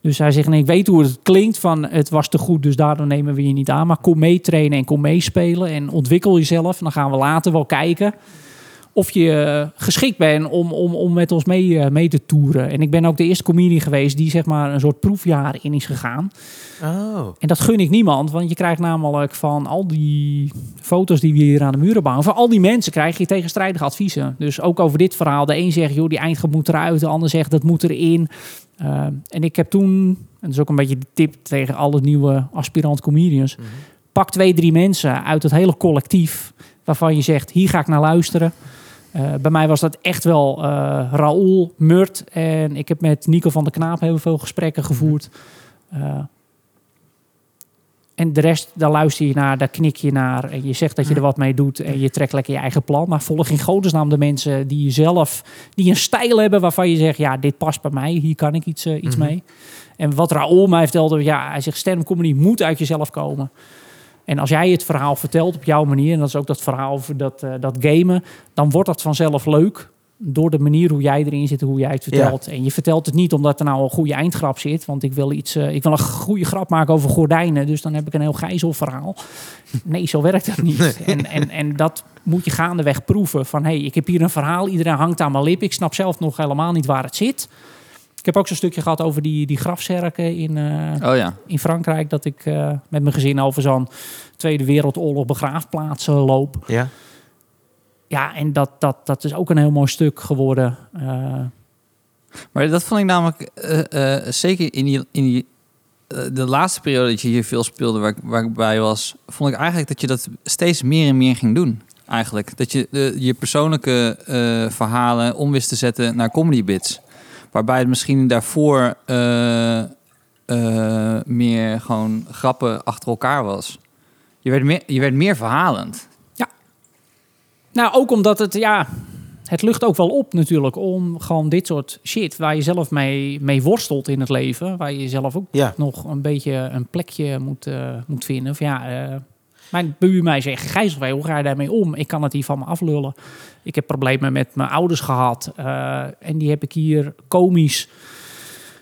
Dus hij zegt, nee, ik weet hoe het klinkt van het was te goed, dus daardoor nemen we je niet aan. Maar kom meetrainen en kom meespelen en ontwikkel jezelf. Dan gaan we later wel kijken of je eh, geschikt bent om, om, om met ons mee, eh, mee te toeren. En ik ben ook de eerste comedian geweest die zeg maar een soort proefjaar in is gegaan. Oh. En dat gun ik niemand, want je krijgt namelijk van al die foto's die we hier aan de muren bouwen, van al die mensen krijg je tegenstrijdige adviezen. Dus ook over dit verhaal. De een zegt, joh, die eindgrap moet eruit. De ander zegt, dat moet erin. Uh, en ik heb toen, en dat is ook een beetje de tip tegen alle nieuwe aspirant comedians, Mhm. pak twee, drie mensen uit het hele collectief waarvan je zegt, hier ga ik naar luisteren. Uh, bij mij was dat echt wel uh, Raoul, Murt en ik heb met Nico van der Knaap heel veel gesprekken gevoerd. Uh, en de rest, daar luister je naar, daar knik je naar. En je zegt dat je er wat mee doet. En je trekt lekker je eigen plan. Maar volg in godesnaam de mensen die je zelf... die een stijl hebben waarvan je zegt... ja, dit past bij mij. Hier kan ik iets, iets mm -hmm. mee. En wat Raoul mij vertelde... ja, hij zegt stand-up comedy moet uit jezelf komen. En als jij het verhaal vertelt op jouw manier... en dat is ook dat verhaal over dat, uh, dat gamen... dan wordt dat vanzelf leuk door de manier hoe jij erin zit, hoe jij het vertelt. Ja. En je vertelt het niet omdat er nou een goede eindgrap zit. Want ik wil, iets, uh, ik wil een goede grap maken over gordijnen. Dus dan heb ik een heel gijzelverhaal. Nee, zo werkt dat niet. Nee. En, en, en dat moet je gaandeweg proeven. Van, hé, hey, ik heb hier een verhaal. Iedereen hangt aan mijn lip. Ik snap zelf nog helemaal niet waar het zit. Ik heb ook zo'n stukje gehad over die, die grafzerken in, eh, Oh ja. in Frankrijk. Dat ik eh, met mijn gezin over zo'n Tweede Wereldoorlog begraafplaats eh, loop. Ja. Ja, en dat, dat, dat is ook een heel mooi stuk geworden. Eh, Maar dat vond ik namelijk eh, eh, zeker in die, in die de laatste periode dat je hier veel speelde, waar, ik- waar ik bij was, vond ik eigenlijk dat je dat steeds meer en meer ging doen. Eigenlijk dat je de, je persoonlijke eh, verhalen om wist te zetten naar comedy bits, waarbij het misschien daarvoor eh, eh, meer gewoon grappen achter elkaar was. Je werd meer, je werd meer verhalend. Nou, ook omdat het, ja, het lucht ook wel op natuurlijk om gewoon dit soort shit waar je zelf mee, mee worstelt in het leven, waar je zelf ook Ja. nog een beetje een plekje moet, eh, moet vinden. Of ja, eh, mijn buurmeisje zegt, Gijzelwee, hoe ga je daarmee om? Ik kan het hier van me aflullen. Ik heb problemen met mijn ouders gehad eh, en die heb ik hier komisch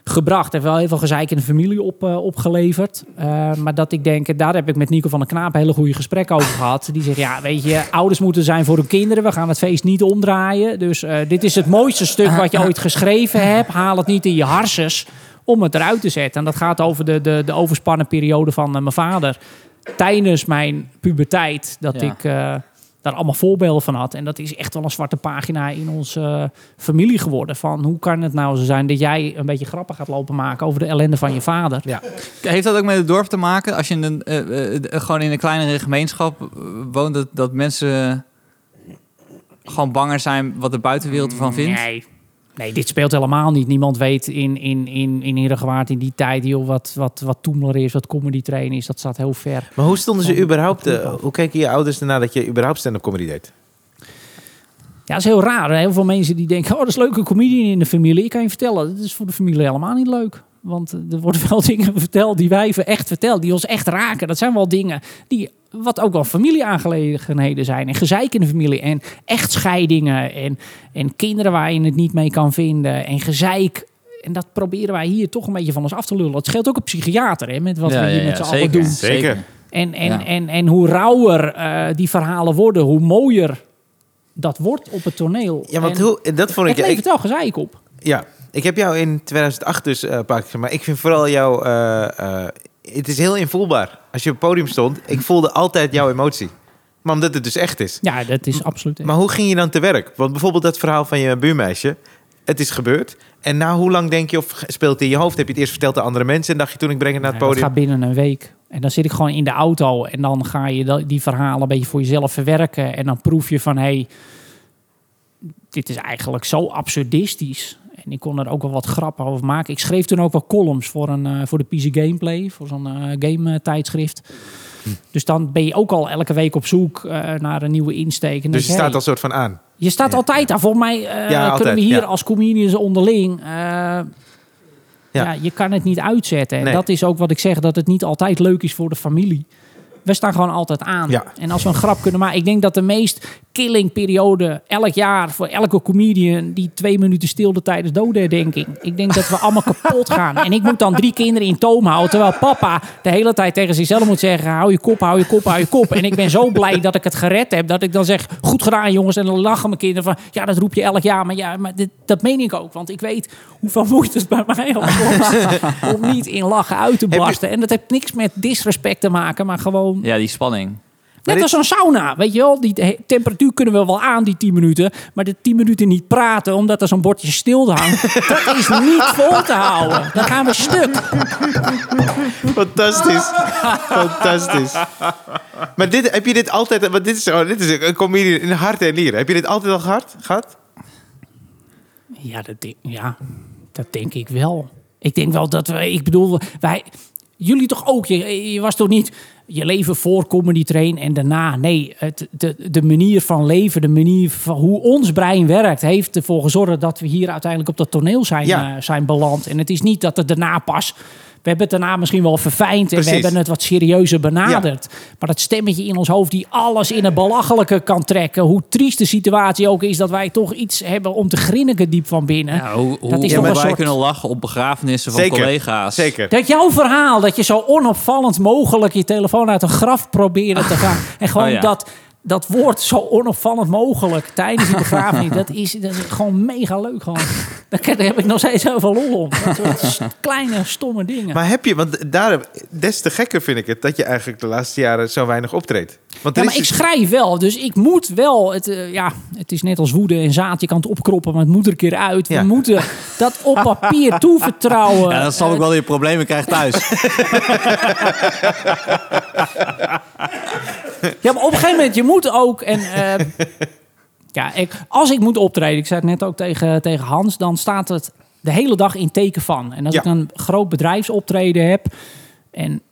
gebracht. Heeft wel heel veel gezeik in de familie op, eh, opgeleverd. Eh, maar dat ik denk, daar heb ik met Nico van der Knaap hele goede gesprekken over gehad. Die zegt, ja, weet je, ouders moeten zijn voor hun kinderen. We gaan het feest niet omdraaien. Dus dit is het mooiste stuk wat je ooit geschreven hebt. Haal het niet in je harses om het eruit te zetten. En dat gaat over de, de, de overspannen periode van mijn vader. Tijdens mijn puberteit, dat Ja. ik... eh, daar allemaal voorbeelden van had. En dat is echt wel een zwarte pagina in onze eh, familie geworden. Van hoe kan het nou zo zijn dat jij een beetje grappen gaat lopen maken over de ellende van je vader? Ja. Heeft dat ook met het dorp te maken? Als je in een, eh, gewoon in een kleinere gemeenschap woont, dat, dat mensen gewoon banger zijn wat de buitenwereld ervan vindt? Nee. Nee, dit speelt helemaal niet. Niemand weet in, in, in, in Heerengewaard in die tijd joh, wat, wat, wat Toemler is, wat comedy train is. Dat staat heel ver. Maar hoe stonden ze Van- überhaupt... van eh, hoe keken je ouders ernaar dat je überhaupt stand-up comedy deed? Ja, dat is heel raar. Heel veel mensen die denken, oh, dat is leuk, een comedian in de familie. Ik kan je vertellen, dat is voor de familie helemaal niet leuk. Want eh, er worden wel dingen verteld die wij echt vertellen, die ons echt raken. Dat zijn wel dingen die, wat ook wel familieaangelegenheden zijn. En gezeik in de familie en echtscheidingen en, en kinderen waar je het niet mee kan vinden. En gezeik. En dat proberen wij hier toch een beetje van ons af te lullen. Het scheelt ook een psychiater, hè, met wat Ja, we hier ja, met ja, z'n allen zeker. doen. Zeker. En, en, Ja. en, en hoe rauwer eh, die verhalen worden, hoe mooier dat wordt op het toneel. Ja, want En hoe, dat vond ik... het ik, levert wel gezeik op. Ja, ik heb jou in 2008 dus eh, een paar keer gezien, maar ik vind vooral jou... eh, eh, het is heel invoelbaar. Als je op het podium stond, ik voelde altijd jouw emotie. Maar omdat het dus echt is. Ja, dat is absoluut. Maar hoe ging je dan te werk? Want bijvoorbeeld dat verhaal van je buurmeisje. Het is gebeurd. En na hoe lang denk je of speelt het in je hoofd? Heb je het eerst verteld aan andere mensen en dacht je toen ik breng het naar het Ja, podium? gaat binnen een week. En dan zit ik gewoon in de auto en dan ga je dat- die verhalen een beetje voor jezelf verwerken. En dan proef je van, hé, hey, dit is eigenlijk zo absurdistisch. En ik kon er ook wel wat grappen over maken. Ik schreef toen ook wel columns voor, een, eh, voor de PC Gameplay, voor zo'n eh, game tijdschrift. Hm. Dus dan ben je ook al elke week op zoek eh, naar een nieuwe insteek. En Dus je denk staat hey, al soort van aan. Je staat Ja, altijd daar. Volgens mij eh, Ja, altijd, kunnen we hier ja. als comedians onderling... eh, ja. je kan het niet uitzetten. En Nee. dat is ook wat ik zeg, dat het niet altijd leuk is voor de familie. We staan gewoon altijd aan. Ja. En als we een grap kunnen maken... Ik denk dat de meest killing periode elk jaar... voor elke comedian die twee minuten stilte tijdens dodenherdenking. Ik denk dat we allemaal kapot gaan. En ik moet dan drie kinderen in toom houden... terwijl papa de hele tijd tegen zichzelf moet zeggen... hou je kop, hou je kop, hou je kop. En ik ben zo blij dat ik het gered heb... dat ik dan zeg, goed gedaan jongens. En dan lachen mijn kinderen van... ja, dat roep je elk jaar. Maar ja, maar dit, dat meen ik ook. Want ik weet hoeveel moeite het bij mij was... om niet in lachen uit te barsten. En dat heeft niks met disrespect te maken... maar gewoon Ja, die spanning. Net dit- als zo'n sauna, weet je wel. Die temperatuur kunnen we wel aan, die 10 minuten. Maar de 10 minuten niet praten, omdat er zo'n bordje stil hangt. dat is niet vol te houden. Dan gaan we stuk. Fantastisch. Fantastisch. Maar dit, heb je dit altijd... Want dit is, oh, dit is een comedie in hart en nieren. Heb je dit altijd al gehad? gehad? Ja dat, denk- ja, dat denk ik wel. Ik denk wel dat we... Ik bedoel, wij... Jullie toch ook? Je, je was toch niet je leven voor comedy train en daarna? Nee, het, de, de manier van leven, de manier van hoe ons brein werkt... heeft ervoor gezorgd dat we hier uiteindelijk op dat toneel zijn, Ja. eh, zijn beland. En het is niet dat het daarna pas... We hebben het daarna misschien wel verfijnd en Precies. we hebben het wat serieuzer benaderd. Maar dat stemmetje in ons hoofd die alles in het belachelijke kan trekken... hoe triest de situatie ook is, dat wij toch iets hebben om te grinniken diep van binnen... Ja, hoe hoe Dat is toch een wij soort- kunnen lachen op begrafenissen van Zeker. collega's. Zeker. Dat jouw verhaal, dat je zo onopvallend mogelijk je telefoon uit een graf probeerde te gaan. En gewoon Oh ja. dat, dat woord zo onopvallend mogelijk tijdens die begrafenis, dat is, dat is gewoon mega leuk. Gewoon. Daar, heb ik nog steeds heel veel lol om. Dat soort kleine, stomme dingen. Maar heb je, want daar, des te gekker vind ik het, dat je eigenlijk de laatste jaren zo weinig optreedt. Want Ja, maar is ik schrijf wel, dus ik moet wel. Het, eh, ja, het is net als woede en zaad. Je kan het opkroppen, maar het moet er een keer uit. Ja. We moeten dat op papier toevertrouwen. Ja, dan snap ik wel je problemen krijgt thuis. Ja, maar op een gegeven moment, je moet ook. En, eh, ja, ik, als ik moet optreden, ik zei het net ook tegen, tegen Hans, dan staat het de hele dag in teken van. En als Ja. ik een groot bedrijfsoptreden heb, en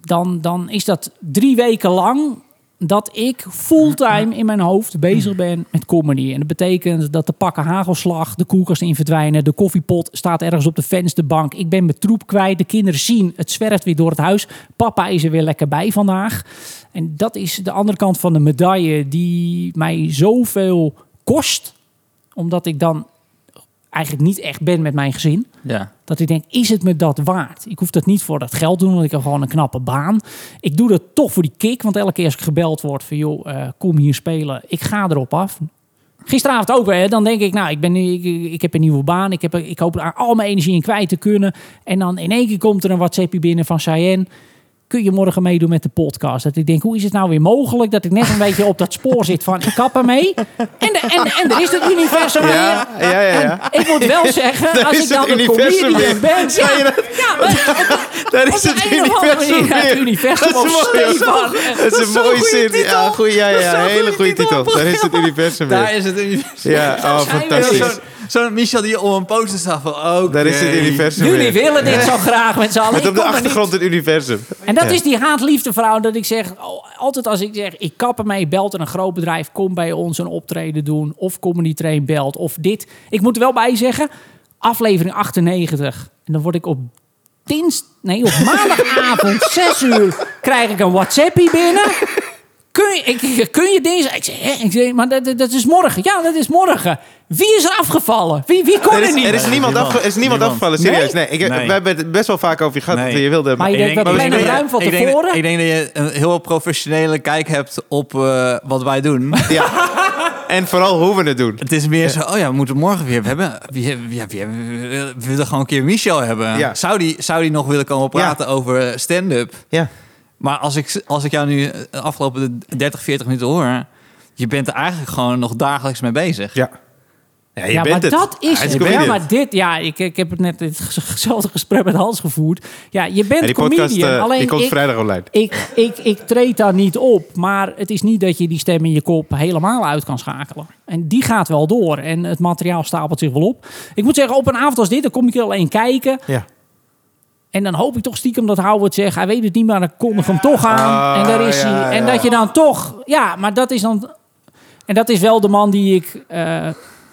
dan, dan is dat drie weken lang dat ik fulltime in mijn hoofd bezig ben met comedy. En dat betekent dat de pakken hagelslag, de koelkast in verdwijnen, de koffiepot staat ergens op de vensterbank. Ik ben mijn troep kwijt, de kinderen zien, het zwerft weer door het huis. Papa is er weer lekker bij vandaag. En dat is de andere kant van de medaille die mij zoveel kost, omdat ik dan eigenlijk niet echt ben met mijn gezin. Ja. Dat ik denk, is het me dat waard? Ik hoef dat niet voor dat geld te doen, want ik heb gewoon een knappe baan. Ik doe dat toch voor die kick, want elke keer als ik gebeld word van... joh, eh, kom hier spelen, ik ga erop af. Gisteravond ook weer, dan denk ik, nou, ik, ben, ik, ik heb een nieuwe baan. Ik, heb, ik hoop daar al mijn energie in kwijt te kunnen. En dan in één keer komt er een WhatsAppje binnen van Cheyenne... Kun je morgen meedoen met de podcast? Dat ik denk, hoe is het nou weer mogelijk dat ik net een beetje op dat spoor zit van ik kap ermee? En, de, en, en er is het universum weer. Ja, ja, ja. ja. Ik moet wel zeggen, Daar als is ik dan het een universum comedian weer. ben... Ja, je dat? ja, Daar is het universum het universum Dat is mooi. Dat is een mooie zin. Ja, goed, ja, ja, Hele goede titel. titel. Daar is het universum Daar weer. is het universum. Ja, oh, fantastisch. Zo'n zo Michel die op een poster staat van. Daar is het universum Jullie weer. willen dit zo graag met z'n allen. Met op de er achtergrond het universum. En dat Ja. is die haat-liefde vrouw dat ik zeg, oh, altijd als ik zeg, ik kap ermee, belt er een groot bedrijf, kom bij ons een optreden doen, of Comedy Train belt, of dit. Ik moet er wel bij zeggen, aflevering 98. En dan word ik op dins, nee, op maandagavond, 6 uur, krijg ik een WhatsAppie binnen. Kun je, ik, kun je deze? Ik zeg, hè? Ik zeg, maar dat, dat- is morgen. Ja, dat is morgen. Wie is er afgevallen? Wie, wie kon Er er, is, niet? er is niemand, afge- er is niemand Niemand. afgevallen, serieus. Nee, ik, Nee. we hebben het best wel vaak over je gehad. Nee. dat Je wilde, Maar je denkt, we denk- ik denk- ruim van ik denk- tevoren. Ik denk dat je een heel professionele kijk hebt op eh, wat wij doen. ja. En vooral hoe we het doen. Het is meer zo, oh ja, we moeten morgen weer... We, hebben, wie, wie, wie hebben- we willen gewoon een keer Michel hebben. Ja. Zou, die, zou die nog willen komen praten over stand-up? Ja. Maar als ik, als ik jou nu de afgelopen 30, 40 minuten hoor... Je bent er eigenlijk gewoon nog dagelijks mee bezig. Ja. Ja, je ja, bent maar het. dat is Hij het. Ja, maar dit, ja, ik, ik heb het net hetzelfde gesprek met Hans gevoerd. Ja, je bent Ja, die comedian. podcast eh, alleen die komt ik, vrijdag online. ik, ik, ik treed daar niet op. Maar het is niet dat je die stem in je kop helemaal uit kan schakelen. En die gaat wel door. En het materiaal stapelt zich wel op. Ik moet zeggen, op een avond als dit, dan kom ik er alleen kijken. Ja. En dan hoop ik toch stiekem dat Howard zegt... hij weet het niet, maar dan kondig hem toch aan. Ah, en daar is hij. En dat je dan toch... Ja, maar dat is dan... En dat is wel de man die ik eh,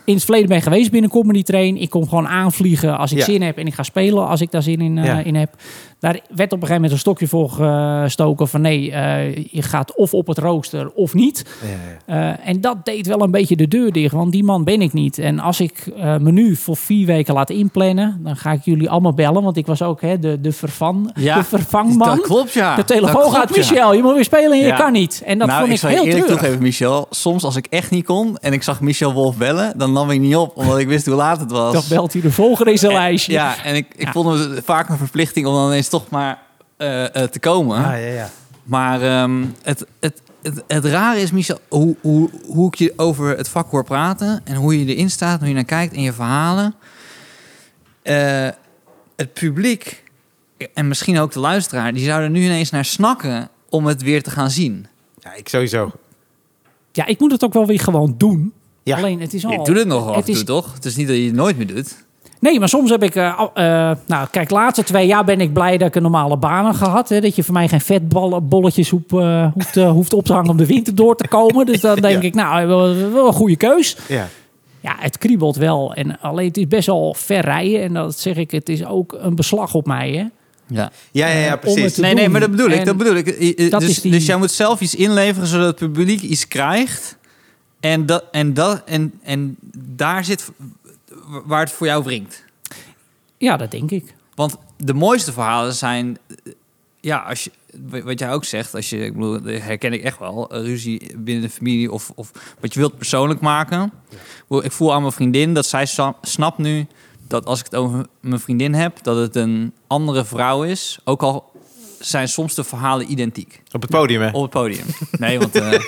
in het verleden ben geweest binnen Comedy Train. Ik kom gewoon aanvliegen als ik Ja. zin heb. En ik ga spelen als ik daar zin in, eh, Ja. in heb. Daar werd op een gegeven moment een stokje voor gestoken. Van nee, eh, je gaat of op het rooster of niet. Ja, ja. Eh, en dat deed wel een beetje de deur dicht, want die man ben ik niet. En als ik eh, me nu voor vier weken laat inplannen, dan ga ik jullie allemaal bellen. Want ik was ook hè, de, de, vervan, de vervangman. Dat klopt, ja. de telefoon Dat klopt, gaat, ja. Michel, je moet weer spelen en je kan niet. En dat nou, vond ik ik, heel eerlijk toegeven, Michel. Soms als ik echt niet kon en ik zag Michel Wolf bellen, dan nam ik niet op, omdat ik wist hoe laat het was. Dan belt hij de volgende in zijn lijstje. Ja, en ik, ik Ja. vond het vaak een verplichting om dan eens toch maar eh, eh, te komen. Ah, ja, ja. Maar ehm, het, het, het, het rare is, Michel, hoe, hoe, hoe ik je over het vak hoor praten en hoe je erin staat, hoe je naar kijkt in je verhalen. Eh, het publiek en misschien ook de luisteraar, die zouden nu ineens naar snakken om het weer te gaan zien. Ja, ik sowieso. Ja, ik moet het ook wel weer gewoon doen. Ja. Alleen het is al... Je doet het nog af het is- toch? Het is niet dat je het nooit meer doet. Nee, maar soms heb ik... eh, eh, nou, kijk, laatste twee jaar ben ik blij dat ik een normale baan heb gehad. Hè, dat je voor mij geen vetbolletjes hoeft, eh, hoeft, eh, hoeft op te hangen om de winter door te komen. Dus dan denk Ja. ik, nou, wel, wel een goede keus. Ja. Ja, het kriebelt wel. En alleen het is best wel ver rijden. En dat zeg ik, het is ook een beslag op mij. Hè? Ja. Ja, ja, ja, precies. Nee, nee, maar dat bedoel ik. En Dat bedoel ik. Dat dus, die- dus jij moet zelf iets inleveren zodat het publiek iets krijgt. En, dat, en, dat, en, en daar zit waar het voor jou wringt. Ja, dat denk ik. Want de mooiste verhalen zijn... eh, Ja, als je, wa- wat jij ook zegt, als je, ik bedoel, dat herken ik echt wel, ruzie binnen de familie of, of wat je wilt persoonlijk maken. Ik voel aan mijn vriendin dat zij snapt nu dat als ik het over mijn vriendin heb, dat het een andere vrouw is. Ook al zijn soms de verhalen identiek Op het podium, hè? op het podium. Nee, want eh,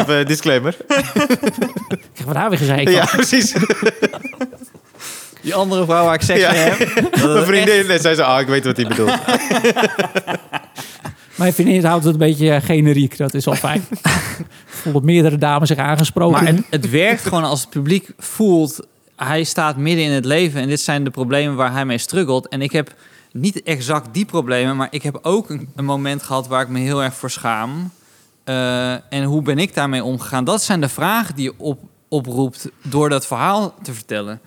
Even disclaimer. Krijgen we daar weer gezegd? Ja, precies. die andere vrouw waar ik seks Ja. mee heb, dat Mijn vriendin. En zij zei, ah, ik weet wat hij bedoelt. Mijn vriendin houdt het een beetje generiek. Dat is al fijn. Ik voel dat meerdere dames zich aangesproken. Maar het, het werkt gewoon als het publiek voelt... hij staat midden in het leven en dit zijn de problemen waar hij mee struggelt. En ik heb niet exact die problemen... maar ik heb ook een, een moment gehad waar ik me heel erg voor schaam. Eh, en hoe ben ik daarmee omgegaan? Dat zijn de vragen die je op, oproept door dat verhaal te vertellen.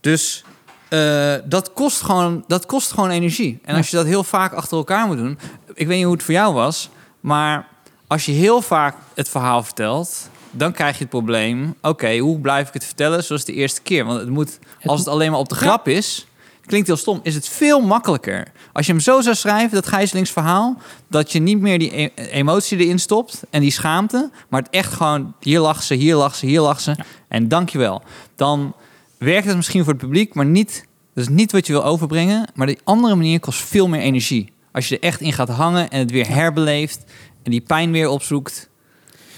Dus eh, dat, kost gewoon, dat kost gewoon energie. En als je dat heel vaak achter elkaar moet doen... Ik weet niet hoe het voor jou was, maar als je heel vaak het verhaal vertelt, dan krijg je het probleem: oké, hoe blijf ik het vertellen zoals de eerste keer? Want het moet, als het alleen maar op de grap is, klinkt heel stom, is het veel makkelijker. Als je hem zo zou schrijven, dat gijzelingsverhaal, dat je niet meer die e- emotie erin stopt en die schaamte, maar het echt gewoon hier lachen ze, hier lachen ze, hier lachen ze en dankjewel. Dan werkt het misschien voor het publiek, maar niet, dat is niet wat je wil overbrengen. Maar die andere manier kost veel meer energie. Als je er echt in gaat hangen en het weer herbeleeft en die pijn weer opzoekt.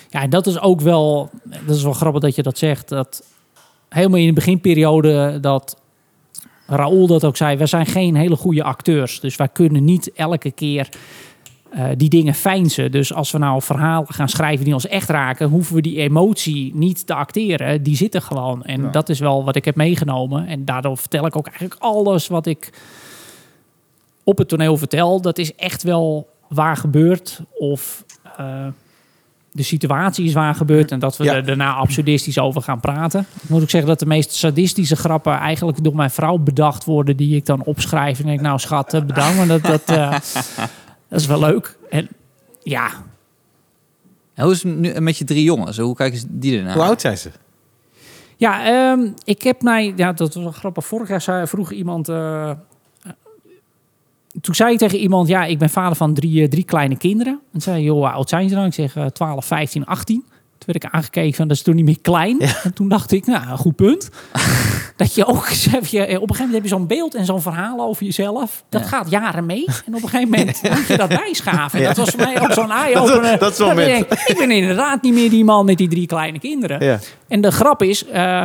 Ja, en dat is ook wel, dat is wel grappig dat je dat zegt. Dat helemaal in de beginperiode dat Raoul dat ook zei, we zijn geen hele goede acteurs. Dus wij kunnen niet elke keer eh, die dingen fijnsen. Dus als we nou verhalen gaan schrijven die ons echt raken, hoeven we die emotie niet te acteren. Die zitten gewoon. En dat is wel wat ik heb meegenomen. En daardoor vertel ik ook eigenlijk alles wat ik op het toneel vertel. Dat is echt wel waar gebeurd. Of eh, de situatie is waar gebeurd. En dat we Ja. er daarna absurdistisch over gaan praten. Ik moet ook zeggen dat de meest sadistische grappen eigenlijk door mijn vrouw bedacht worden. Die ik dan opschrijf. En denk, nou schat, bedankt. Maar dat, dat, eh, dat is wel leuk. En ja, En hoe is het nu met je drie jongens? Hoe kijken die ernaar? Hoe oud zijn ze? Ja, ehm, ik heb mij, ja, dat was wel grappig. Vorig jaar zei, vroeg iemand. eh, toen zei ik tegen iemand: Ja, ik ben vader van drie, eh, drie kleine kinderen. En zei: Joh, hoe oud zijn ze dan? Ik zeg eh 12, 15, 18. Toen werd ik aangekeken van dat is toen niet meer klein. En toen dacht ik, nou, goed punt. dat je ook, je, op een gegeven moment heb je zo'n beeld en zo'n verhaal over jezelf. Dat Ja. gaat jaren mee. En op een gegeven moment moet je dat bijschaven. Ja. dat was voor mij ook zo'n eye-opener. dat is zo'n ik Ik ben inderdaad niet meer die man met die drie kleine kinderen. En de grap is eh,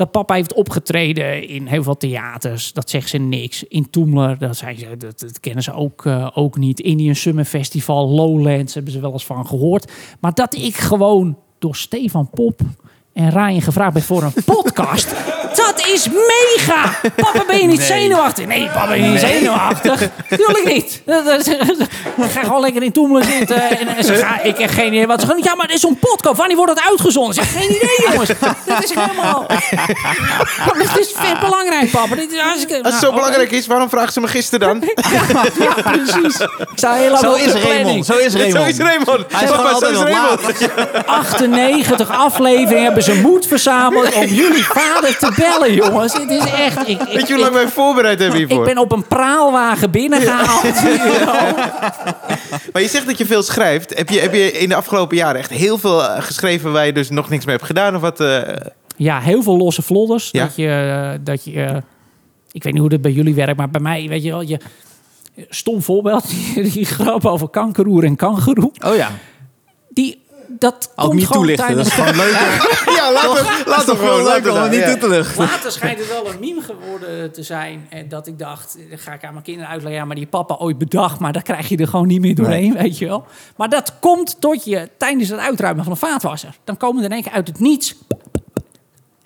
dat papa heeft opgetreden in heel veel theaters. Dat zegt ze niks. In Toemler, dat, ze, dat, dat kennen ze ook, eh, ook niet. Indian Summer Festival, Lowlands, hebben ze wel eens van gehoord. Maar dat ik gewoon door Stefan Pop en Ryan gevraagd ben voor een podcast... Dat is mega! Papa, ben je niet Nee. zenuwachtig? Nee, papa, ben je niet zenuwachtig? Tuurlijk niet. Dat- dat- Ik ga gewoon lekker in Toemelen zitten. En, en ze gaan, ik heb geen idee wat ze gaan. Ja, maar dit is zo'n podcast. Wanneer wordt het uitgezonden? Ik zeg, geen idee, jongens. Dit is helemaal... Dit is vet belangrijk, papa. Dit is hartstikke... Als het Nou, zo belangrijk is, waarom vraagt ze me gisteren dan? Ja, precies. Ik sta heel lang Zo is Raymond. Zo is Raymond. Zo is Raymond. Hij is Papa, zo is Raymond. laat. 98 afleveringen hebben ze moed verzameld om jullie vader te bellen, jongens. Dit is echt... Ik, ik, Weet je hoe lang wij voorbereid hebben ik hiervoor? ben op een praalwagen binnengehaald. you know. Maar je zegt dat je veel schrijft. Heb je, heb je in de afgelopen jaren echt heel veel eh, geschreven waar je dus nog niks mee hebt gedaan? Of wat? eh? Ja, heel veel losse vlodders. Ja. Dat je, eh, dat je ik weet niet hoe dat bij jullie werkt, maar bij mij, weet je wel, je, stom voorbeeld, die, die grap over kankeroer en kangeroe, Oh ja. die, dat Ook komt niet gewoon toelichten. Dat is gewoon leuk. Ja, laat het, laat het gewoon. Leuk om het niet toe te. Later schijnt het wel een meme geworden te zijn. En dat ik dacht, dan ga ik aan mijn kinderen uitleggen. Ja, maar die papa ooit bedacht, maar daar krijg je er gewoon niet meer doorheen, weet je wel. Maar dat komt tot je tijdens het uitruimen van een vaatwasser. Dan komen er in één keer uit het niets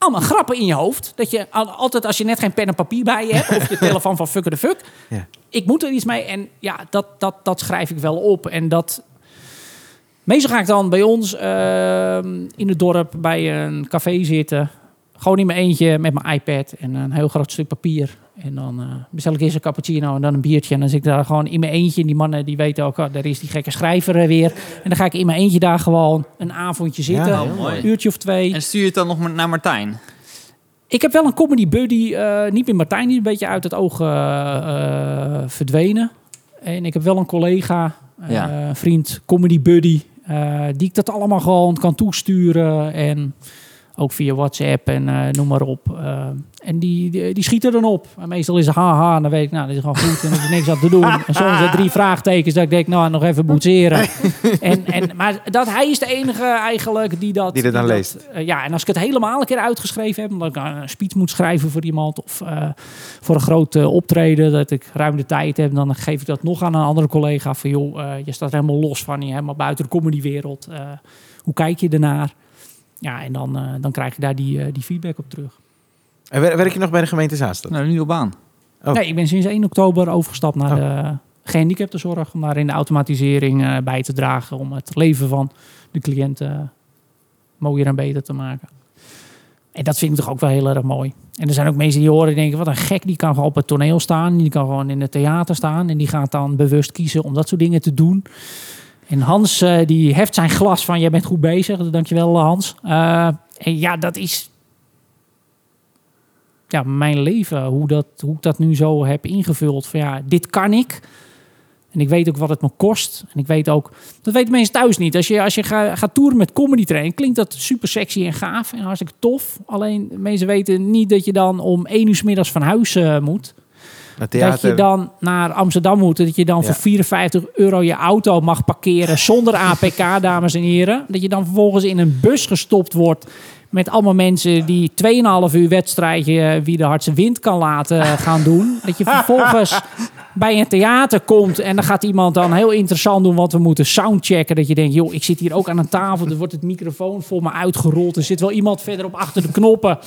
allemaal grappen in je hoofd. Dat je al- altijd als je net geen pen en papier bij je hebt... of je telefoon van fuck the fuck... Ja. ik moet er iets mee. En ja, dat, dat, dat schrijf ik wel op. En dat... Meestal ga ik dan bij ons ehm, in het dorp bij een café zitten. Gewoon in mijn eentje met mijn iPad en een heel groot stuk papier. En dan eh, bestel ik eerst een cappuccino en dan een biertje. En dan zit ik daar gewoon in mijn eentje. En die mannen die weten ook, oh, daar is die gekke schrijver weer. En dan ga ik in mijn eentje daar gewoon een avondje zitten. Ja, heel mooi. Een uurtje of twee. En stuur je het dan nog naar Martijn? Ik heb wel een comedy buddy, eh, niet meer Martijn, die een beetje uit het oog eh, verdwenen. En ik heb wel een collega, eh, Ja. een vriend, comedy buddy, die ik dat allemaal gewoon kan toesturen. En ook via WhatsApp en eh, noem maar op. Eh, en die, die, die schieten dan op. En meestal is het haha, en dan weet ik, nou, dit is gewoon goed en er is niks aan te doen. En soms zijn drie vraagtekens dat ik denk, nou, nog even boetseren. en, en, maar dat, hij is de enige eigenlijk die dat... Die dat dan leest. eh, ja, en als ik het helemaal een keer uitgeschreven heb, omdat ik een speech moet schrijven voor iemand of voor een groot optreden, dat ik ruim de tijd heb, dan geef ik dat nog aan een andere collega van, joh, je staat helemaal los van je, helemaal buiten de comedywereld. Hoe kijk je ernaar? Ja, en dan, eh, dan krijg je daar die, eh, die feedback op terug. En wer- werk je nog bij de gemeente Zaanstad? Nou, een nieuwe baan. Oh. Nee, ik ben sinds 1 oktober overgestapt naar Oh. de gehandicaptenzorg. Om daar in de automatisering eh, bij te dragen. Om het leven van de cliënten mooier en beter te maken. En dat vind ik toch ook wel heel erg mooi. En er zijn ook mensen die horen en denken... wat een gek, die kan gewoon op het toneel staan. Die kan gewoon in het theater staan. En die gaat dan bewust kiezen om dat soort dingen te doen. En Hans, eh, die heft zijn glas van... jij bent goed bezig. Dankjewel, Hans. Eh, en ja, dat is ja, mijn leven, hoe, dat, hoe ik dat nu zo heb ingevuld. Van ja, dit kan ik. En ik weet ook wat het me kost. En ik weet ook, dat weten mensen thuis niet. Als je, als je ga, gaat toeren met comedy train, klinkt dat super sexy en gaaf en hartstikke tof. Alleen mensen weten niet dat je dan om één uur 's middags van huis eh, moet. Dat je dan naar Amsterdam moet. Dat je dan Ja. voor 54 euro je auto mag parkeren zonder APK, dames en heren. Dat je dan vervolgens in een bus gestopt wordt met allemaal mensen die 2,5 uur wedstrijdje eh, wie de hardste wind kan laten eh, gaan doen. Dat je vervolgens bij een theater komt en dan gaat iemand dan heel interessant doen, want we moeten soundchecken. Dat je denkt, joh, ik zit hier ook aan een tafel, er wordt het microfoon voor me uitgerold. Er zit wel iemand verderop achter de knoppen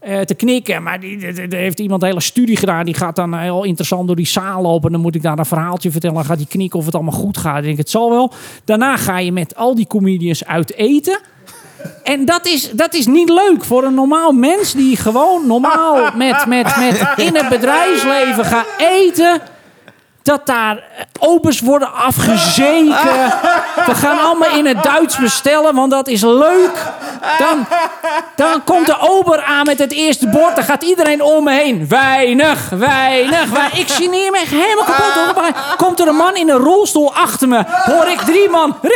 eh, te knikken. Maar die, die- die- die heeft iemand een hele studie gedaan. Die gaat dan heel interessant door die zaal lopen. En dan moet ik daar een verhaaltje vertellen. Dan gaat hij knikken of het allemaal goed gaat. Ik denk, het zal wel. Daarna ga je met al die comedians uit eten. En dat is, dat is niet leuk voor een normaal mens die gewoon normaal met, met, met in het bedrijfsleven gaat eten. Dat daar eh, obers worden afgezeken. We gaan allemaal in het Duits bestellen, want dat is leuk. Dan, dan komt de ober aan met het eerste bord. Dan gaat iedereen om me heen. Weinig, weinig, weinig. Ik geneer me echt helemaal kapot. hoor. Komt er een man in een rolstoel achter me. Hoor ik drie man.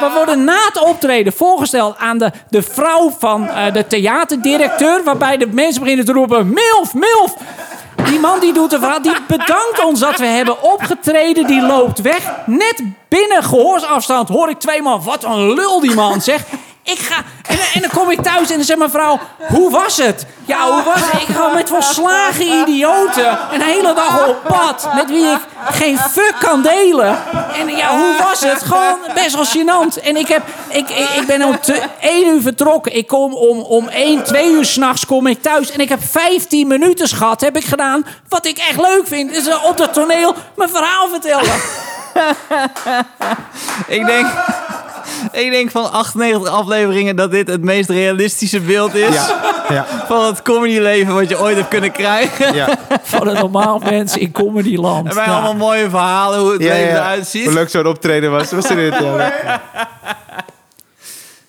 We worden na het optreden voorgesteld aan de, de vrouw van eh, de theaterdirecteur. Waarbij de mensen beginnen te roepen. Milf, milf. Die man die doet een verhaal, die bedankt ons dat we hebben opgetreden. Die loopt weg. Net binnen gehoorsafstand hoor ik twee man. Wat een lul die man, zeg. Ik ga... En, dan kom ik thuis en dan zegt mijn vrouw... Hoe was het? Ja, hoe was het? Ik ga met volslagen idioten een hele dag op pad. Met wie ik geen fuck kan delen. En ja, hoe was het? Gewoon best wel gênant. En ik, heb, ik, ik, ben om te, één uur vertrokken. Ik kom om, om één, twee uur s'nachts kom ik thuis. En ik heb 15 minuten gehad, heb ik gedaan. Wat ik echt leuk vind, is eh, op dat toneel mijn verhaal vertellen. Ik denk, ik denk van 98 afleveringen dat dit het meest realistische beeld is Ja, ja, van het comedyleven wat je ooit hebt kunnen krijgen. ja. Van een normaal mens in Comedyland. En wij Ja. allemaal mooie verhalen hoe het ja, leven ja. eruit ziet. Hoe leuk zo'n optreden was. was er dit, ja.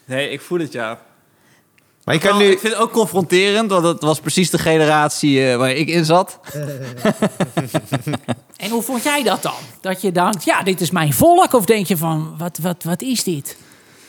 Nee, ik voel het ja. Maar je kan Nou, nu... Ik vind het ook confronterend, want het was precies de generatie eh, waar ik in zat. En hoe vond jij dat dan? Dat je denkt, ja, dit is mijn volk. Of denk je van, wat, wat, wat is dit?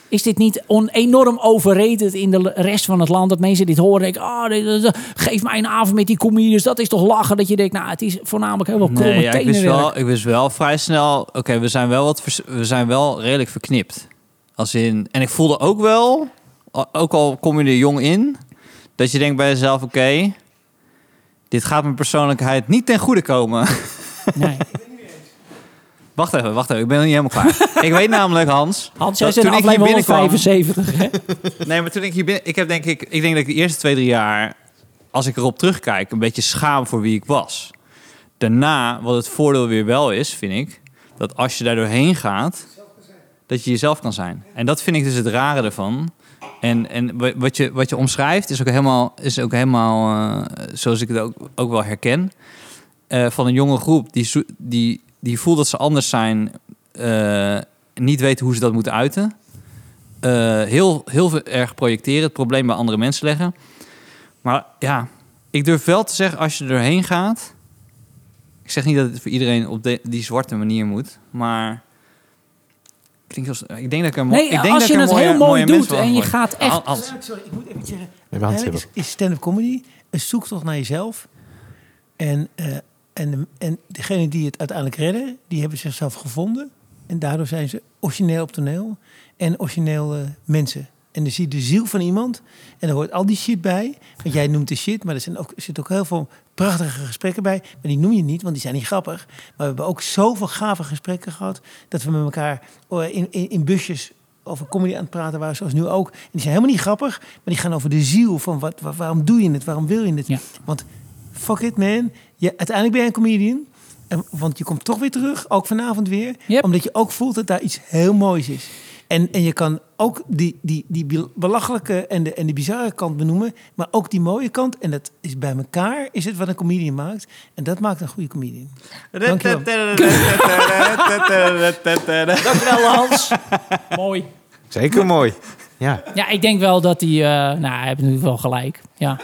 Is dit niet on, enorm overrated in de rest van het land? Dat mensen dit horen en denken, oh, dit, dit- geef mij een avond met die comedians. Dat is toch lachen? Dat je denkt, nou, het is voornamelijk heel veel kromme Nee, ja, ik, wist wel, ik wist wel vrij snel... Oké, we zijn wel wat we zijn wel redelijk verknipt. Als in, en ik voelde ook wel, ook al kom je er jong in... dat je denkt bij jezelf, oké... dit gaat mijn persoonlijkheid niet ten goede komen. Nee. wacht even, wacht even. Ik ben nog niet helemaal klaar. ik weet namelijk, Hans... Hans, jij zit toen ik hier binnenkwam- 175, hè? Nee, maar toen ik hier binnen... Ik heb denk ik... Ik denk dat ik de eerste twee, drie jaar... Als ik erop terugkijk, een beetje schaam voor wie ik was. Daarna, wat het voordeel weer wel is, vind ik... Dat als je daar doorheen gaat... Dat je jezelf kan zijn. En dat vind ik dus het rare ervan. En, en wa- wat, je, wat je omschrijft is ook helemaal... Is ook helemaal eh, zoals ik het ook, ook wel herken. eh, van een jonge groep die, die, die voelt dat ze anders zijn... eh, niet weten hoe ze dat moeten uiten heel, heel erg projecteren, het probleem bij andere mensen leggen. Maar ja, ik durf wel te zeggen, als je er doorheen gaat, Ik zeg niet dat het voor iedereen op die zwarte manier moet, maar... Ik denk, als, ik denk dat ik een mo- Nee, ik denk als dat je ik een het mooie- heel mooi doet en je gaat echt- Sorry, ik moet even zeggen. Eigenlijk is, is stand-up comedy een zoektocht naar jezelf. En, eh, en, en degene die het uiteindelijk redden, die hebben zichzelf gevonden. En daardoor zijn ze origineel op toneel en origineel eh, mensen. En dan zie je de ziel van iemand. En daar hoort al die shit bij. Want jij noemt de shit, maar er, zijn ook, er zitten ook heel veel prachtige gesprekken bij. Maar die noem je niet, want die zijn niet grappig. Maar we hebben ook zoveel gave gesprekken gehad. Dat we met elkaar eh, in, in, in busjes over comedy aan het praten waren, zoals nu ook. En die zijn helemaal niet grappig, maar die gaan over de ziel van wat, wa- waarom doe je het, waarom wil je het. Ja. Want fuck it man, je, uiteindelijk ben je een comedian. En, want je komt toch weer terug, ook vanavond weer. Yep. Omdat je ook voelt dat daar iets heel moois is. En, en je kan ook die, die, die belachelijke en de, en de bizarre kant benoemen, maar ook die mooie kant. En dat is bij elkaar, is het wat een comedian maakt. En dat maakt een goede comedian. Dankjewel. Dankjewel, Hans. Mooi. Zeker mooi. Ja. Ja, ik denk wel dat hij... eh nou, hij heeft natuurlijk wel gelijk. Ja.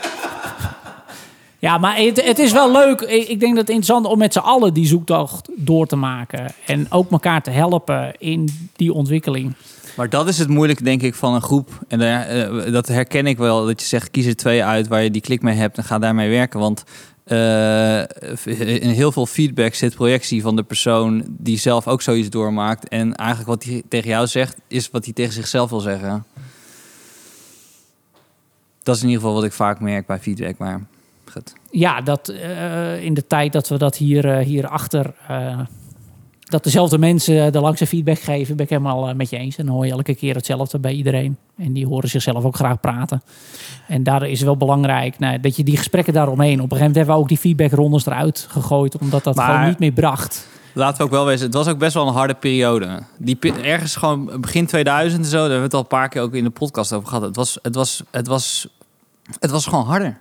Ja, maar het, het is wel leuk. Ik ik denk dat het interessant is om met z'n allen die zoektocht door te maken. En ook elkaar te helpen in die ontwikkeling. Maar dat is het moeilijke, denk ik, van een groep. En daar, eh, dat herken ik wel. Dat je zegt, kies er twee uit waar je die klik mee hebt en ga daarmee werken. Want eh, in heel veel feedback zit projectie van de persoon die zelf ook zoiets doormaakt. En eigenlijk wat hij tegen jou zegt, is wat hij tegen zichzelf wil zeggen. Dat is in ieder geval wat ik vaak merk bij feedback. Maar goed. Ja, dat eh, in de tijd dat we dat hier, eh, hierachter... eh dat dezelfde mensen de langste feedback geven, ben ik helemaal eh, met je eens. En dan hoor je elke keer hetzelfde bij iedereen. En die horen zichzelf ook graag praten. En daardoor is het wel belangrijk nou, dat je die gesprekken daaromheen... Op een gegeven moment hebben we ook die feedbackrondes eruit gegooid... omdat dat Maar- gewoon niet meer bracht. Laten we ook wel wezen, het was ook best wel een harde periode. Die, ergens gewoon begin 2000 en zo, daar hebben we het al een paar keer ook in de podcast over gehad. Het was, het was, het was, het was gewoon harder.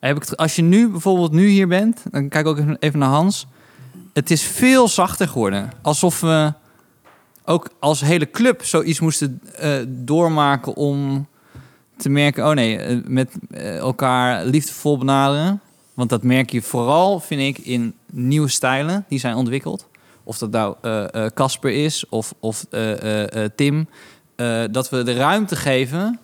Heb ik als je nu bijvoorbeeld nu hier bent, dan kijk ik ook even- even naar Hans. Het is veel zachter geworden. Alsof we ook als hele club zoiets moesten eh, doormaken om te merken, oh nee, eh, met eh, elkaar liefdevol benaderen. Want dat merk je vooral, vind ik, in nieuwe stijlen die zijn ontwikkeld. Of dat nou Casper is of, of Tim. Dat we de ruimte geven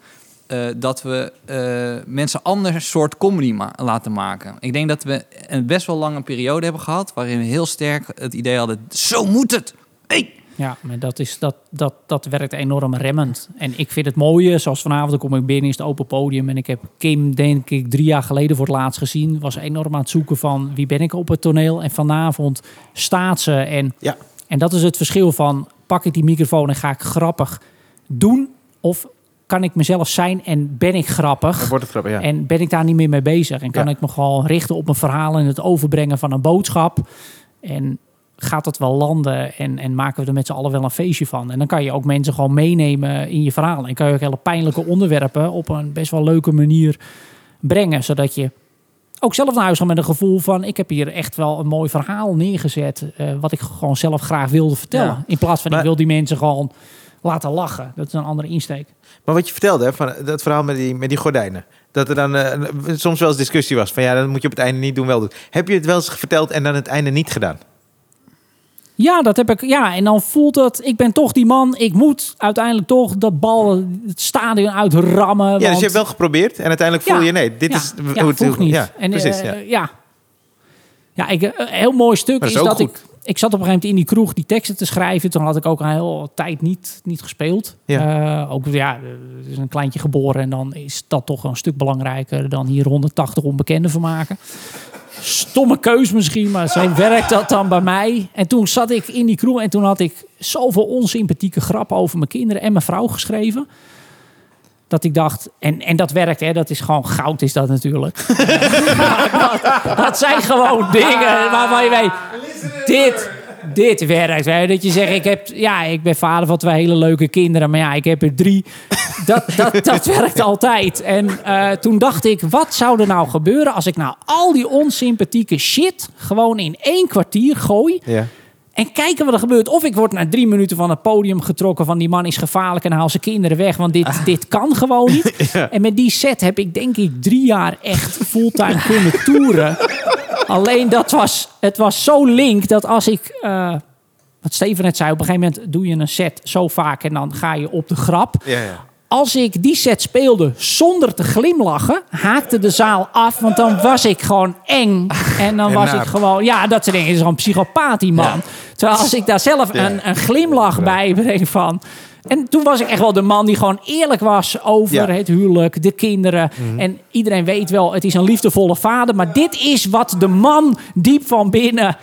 eh, dat we eh, mensen ander soort comedy ma- laten maken. Ik denk dat we een best wel lange periode hebben gehad... waarin we heel sterk het idee hadden, zo moet het! Hey! Ja, maar dat, is, dat, dat, dat werkt enorm remmend. En ik vind het mooie, zoals vanavond kom ik binnen, is het open podium. En ik heb Kim, denk ik, drie jaar geleden voor het laatst gezien. Was enorm aan het zoeken van wie ben ik op het toneel. En vanavond staat ze. En, Ja. en dat is het verschil van, pak ik die microfoon en ga ik grappig doen? Of kan ik mezelf zijn en ben ik grappig? Wordt het grappig, ja. En ben ik daar niet meer mee bezig? En kan Ja. ik me gewoon richten op een verhaal en het overbrengen van een boodschap? En gaat het wel landen en, en maken we er met z'n allen wel een feestje van? En dan kan je ook mensen gewoon meenemen in je verhaal. En kan je ook hele pijnlijke onderwerpen op een best wel leuke manier brengen, zodat je ook zelf naar huis gaat met een gevoel van... ik heb hier echt wel een mooi verhaal neergezet... eh, wat ik gewoon zelf graag wilde vertellen. Ja. In plaats van Maar- ik wil die mensen gewoon laten lachen. Dat is een andere insteek. Maar wat je vertelde, hè, van dat verhaal met die, met die gordijnen. Dat er dan eh, soms wel eens discussie was. Van ja, dat moet je op het einde niet doen, wel doen. Heb je het wel eens verteld en dan het einde niet gedaan? Ja, dat heb ik. Ja, en dan voelt het. Ik ben toch die man. Ik moet uiteindelijk toch dat bal het stadion uitrammen. Ja, dus want- je hebt wel geprobeerd en uiteindelijk voel Ja. je nee, dit ja, is ja, hoe het niet. Ja, en, precies. eh, ja. ja. Ik, eh, een heel mooi stuk Maar is, dat dat goed. ik... Ik zat op een gegeven moment in die kroeg die teksten te schrijven. Toen had ik ook een hele tijd niet, niet gespeeld. Ja. Eh, ook, ja, er is een kleintje geboren en dan is dat toch een stuk belangrijker dan hier 180 onbekenden vermaken. Stomme keus misschien, maar zo werkt dat dan bij mij. En toen zat ik in die kroeg en toen had ik zoveel onsympathieke grappen over mijn kinderen en mijn vrouw geschreven. Dat ik dacht, en, en dat werkt, hè, dat is gewoon goud, is dat natuurlijk. dat, dat zijn gewoon dingen waarvan je weet, dit, dit werkt. Hè. Dat je zegt, ik, heb, ja, ik ben vader van twee hele leuke kinderen, maar ja, ik heb er drie. Dat, dat, dat werkt altijd. En eh, toen dacht ik, wat zou er nou gebeuren als ik nou al die onsympathieke shit gewoon in één kwartier gooi? Ja. En kijken wat er gebeurt. Of ik word na drie minuten van het podium getrokken van die man is gevaarlijk en haal zijn kinderen weg. Want dit, dit kan gewoon niet. En met die set heb ik denk ik drie jaar echt fulltime kunnen toeren. Alleen dat was, het was zo link dat als ik, eh, wat Steven net zei, op een gegeven moment doe je een set zo vaak en dan ga je op de grap. Ja, ja. Als ik die set speelde zonder te glimlachen, haakte de zaal af, want dan was ik gewoon eng. En dan En was naar. ik gewoon, ja, dat ze denken, is gewoon een psychopaat die man. Terwijl als ik daar zelf Ja. een, een glimlach bij breng van... En toen was ik echt wel de man die gewoon eerlijk was over Ja. het huwelijk, de kinderen. En iedereen weet wel, het is een liefdevolle vader. Maar dit is wat de man diep van binnen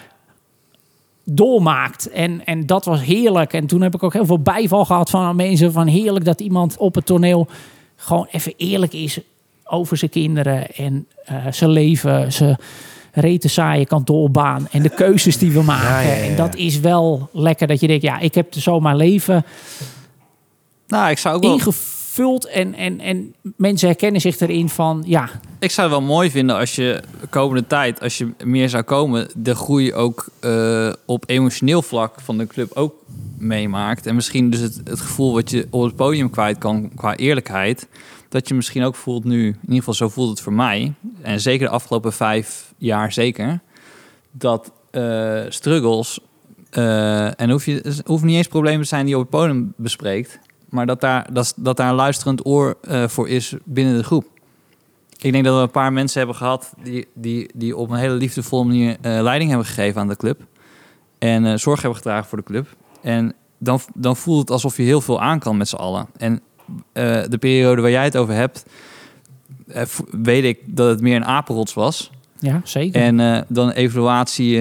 doormaakt. En, en dat was heerlijk. En toen heb ik ook heel veel bijval gehad van mensen. Van heerlijk dat iemand op het toneel gewoon even eerlijk is over zijn kinderen. En eh, zijn leven, zijn rete saaie kantoorbaan. En de keuzes die we maken. Ja, ja, ja, ja. En dat is wel lekker dat je denkt, ja, ik heb zo mijn leven Nou, ik zou ook wel, ingevuld. En, en, en mensen herkennen zich erin van, ja, ik zou het wel mooi vinden als je de komende tijd, als je meer zou komen, de groei ook eh, op emotioneel vlak van de club ook meemaakt. En misschien dus het, gevoel wat je op het podium kwijt kan qua eerlijkheid. Dat je misschien ook voelt nu, in ieder geval zo voelt het voor mij. En zeker de afgelopen vijf jaar zeker. Dat eh, struggles, eh, en hoef je, hoeven niet eens problemen te zijn die je op het podium bespreekt. Maar dat daar, dat, dat daar een luisterend oor eh, voor is binnen de groep. Ik denk dat we een paar mensen hebben gehad die, die, die op een hele liefdevolle manier eh, leiding hebben gegeven aan de club. En eh, zorg hebben gedragen voor de club. En dan, dan voelt het alsof je heel veel aan kan met z'n allen. En de periode waar jij het over hebt, weet ik dat het meer een apenrots was. ja zeker. En dan evaluatie.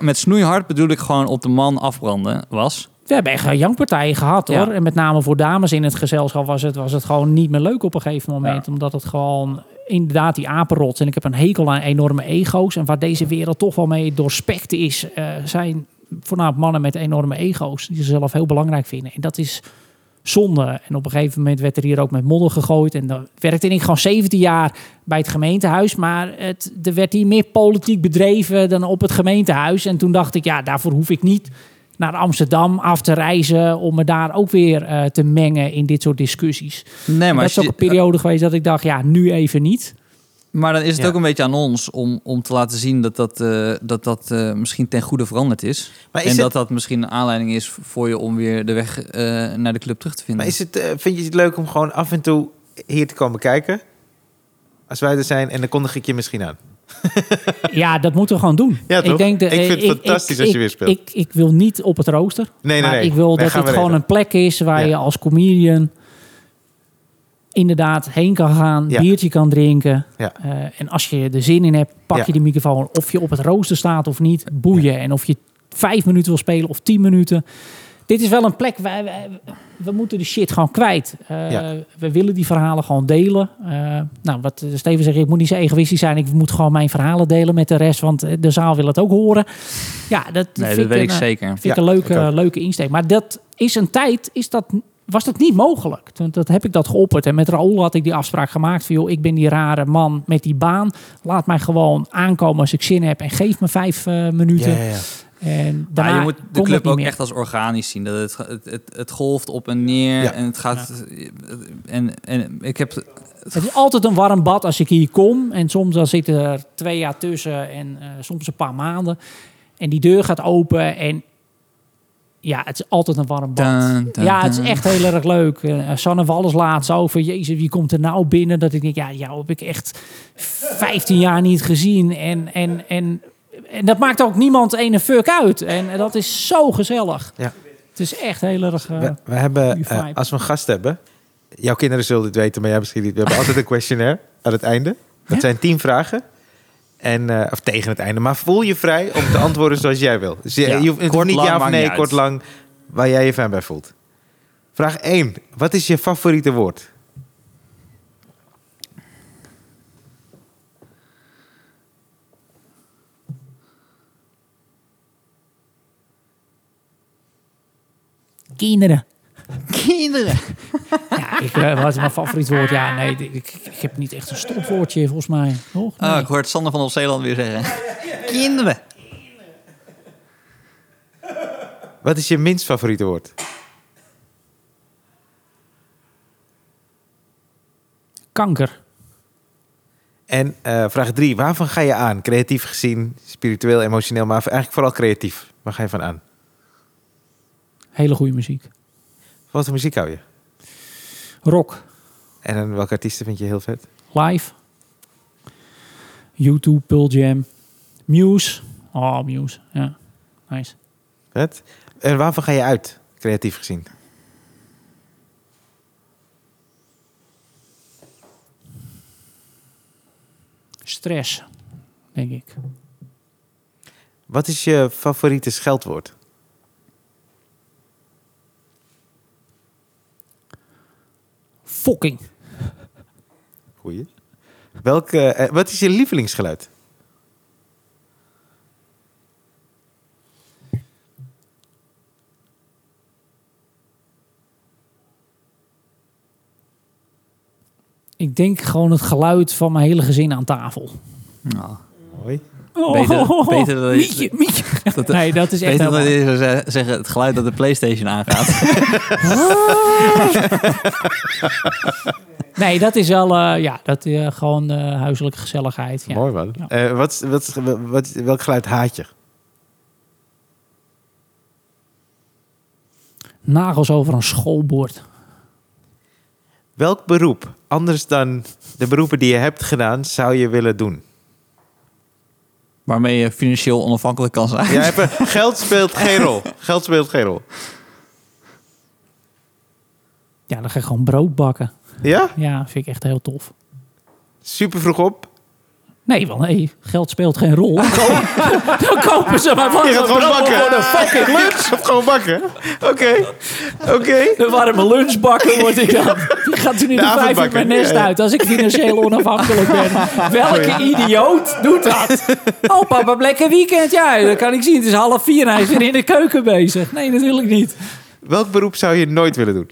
met snoeihard bedoel ik gewoon op de man afbranden was. We hebben echt een jankpartijen gehad hoor. Ja. En met name voor dames in het gezelschap was het, was het gewoon niet meer leuk op een gegeven moment. Omdat het gewoon inderdaad die apenrot. En ik heb een hekel aan enorme ego's. En waar deze wereld toch wel mee doorspekt is, eh, zijn voornamelijk mannen met enorme ego's. Die zichzelf heel belangrijk vinden. En dat is zonde. En op een gegeven moment werd er hier ook met modder gegooid. En dan werkte ik gewoon 17 jaar bij het gemeentehuis. Maar het, er werd hier meer politiek bedreven dan op het gemeentehuis. En toen dacht ik, ja, daarvoor hoef ik niet naar Amsterdam af te reizen om me daar ook weer eh, te mengen in dit soort discussies. Nee, Maar dat is ook een periode geweest dat ik dacht, ja, nu even niet. maar dan is het Ja. ook een beetje aan ons om, om te laten zien dat dat, eh, dat, dat eh, misschien ten goede veranderd is. Maar en is, dat het, dat misschien een aanleiding is voor je om weer de weg eh, naar de club terug te vinden. maar is het, vind je het leuk om gewoon af en toe hier te komen kijken? Als wij er zijn en dan kondig ik je misschien aan. Ja, dat moeten we gewoon doen. Ja, toch? denk de- Ik vind het fantastisch als je ik- weer speelt. Ik, ik wil niet op het rooster. Nee, nee, maar nee. ik wil dat het gewoon een plek is waar Ja. je als comedian inderdaad heen kan gaan, Ja. biertje kan drinken. Ja. Eh, en als je er zin in hebt, pak Ja. je de microfoon. Of je op het rooster staat of niet, boeien. En of je vijf minuten wil spelen of tien minuten. Dit is wel een plek waar wij- we moeten de shit gewoon kwijt. Eh, Ja. We willen die verhalen gewoon delen. Eh, nou, wat Steven zegt, ik moet niet zo egoïstisch zijn. Ik moet gewoon mijn verhalen delen met de rest, want eh, de zaal wil het ook horen. Ja, dat, nee, vind dat ik weet ik een, eh, zeker. Vind ik Ja, een leuke, ik leuke insteek. Maar dat is een tijd, is dat, was dat niet mogelijk. Toen dat heb ik dat geopperd. En met Raoul had ik die afspraak gemaakt. Van, joh, ik ben die rare man met die baan. Laat mij gewoon aankomen als ik zin heb. En geef me vijf eh, minuten. Ja, ja, ja. En Maar je moet de club ook meer. echt als organisch zien. Dat het, het, het, het golft op en neer Ja. en het gaat. En, en ik heb Het is altijd een warm bad als ik hier kom. En soms dan zitten er twee jaar tussen. En eh, soms een paar maanden. En die deur gaat open. En ja, het is altijd een warm bad. Dun, dun, ja, het is echt heel erg leuk. Uh, Sanne Wallis laatst over. Jezus, wie komt er nou binnen? Dat ik denk, ja, jou heb ik echt 15 jaar niet gezien. En, en, en, en dat maakt ook niemand ene fuck uit. En dat is zo gezellig. Ja. Het is echt heel erg... eh, We, we hebben, eh, als we een gast hebben, jouw kinderen zullen dit weten, maar jij misschien niet. We hebben altijd een questionnaire aan het einde. Dat Ja? zijn tien vragen. En, eh, of tegen het einde. Maar voel je vrij om te antwoorden zoals jij wil. Dus je, Ja, je hoeft het kort, niet lang, ja of nee, uit. kort, lang, waar jij je fan bij voelt. Vraag 1. Wat is je favoriete woord? Kinderen. kinderen. Ja, ik, eh, wat is mijn favoriet woord? Ja, nee, ik, ik, ik heb niet echt een stopwoordje volgens mij. Toch? Nee. Ah, ik hoorde Sander van op Zeeland weer zeggen. kinderen. Wat is je minst favoriete woord? Kanker. En eh, vraag drie, waarvan ga je aan? Creatief gezien, spiritueel, emotioneel, maar eigenlijk vooral creatief. Waar ga je van aan? Hele goede muziek. Wat voor muziek hou je? Rock. En welke artiesten vind je heel vet? Live. YouTube, Pearl Jam. Muse. Oh, Muse. Ja, nice. Vet. En waarvan ga je uit, creatief gezien? Stress, denk ik. Wat is je favoriete scheldwoord? Fucking. Goeie. Welke, eh, wat is je lievelingsgeluid? Ik denk gewoon het geluid van mijn hele gezin aan tafel. Nou, Mooi. Beter- beter dan Mietje, Mietje. dat, Nee, dat is echt Beter dan helemaal- je zou ze- zeggen het geluid dat de PlayStation aangaat. Nee, dat is wel, eh, ja, dat uh, gewoon uh, huiselijke gezelligheid. Ja. Mooi man. Ja. Eh, wat, wat, wat, welk geluid haat je? Nagels over een schoolbord. Welk beroep, anders dan de beroepen die je hebt gedaan, zou je willen doen? Waarmee je financieel onafhankelijk kan zijn. Ja, even, geld speelt geen rol. Geld speelt geen rol. Ja, dan ga ik gewoon brood bakken. Ja? Ja, vind ik echt heel tof. Super vroeg op. Nee, want nee, geld speelt geen rol. Dan kopen, dan kopen ze maar wat Je gaat gewoon bakken. voor de fucking lunch. Of gewoon bakken. Oké. Oké. De warme lunch bakken word ik dan. Die gaat toen in De de, vijf uur mijn nest ja, ja. uit. Als ik financieel onafhankelijk ben. Welke idioot doet dat? Oh, papa, lekker weekend. Ja, dat kan ik zien. Het is half vier en hij is weer in de keuken bezig. Nee, natuurlijk niet. Welk beroep zou je nooit willen doen?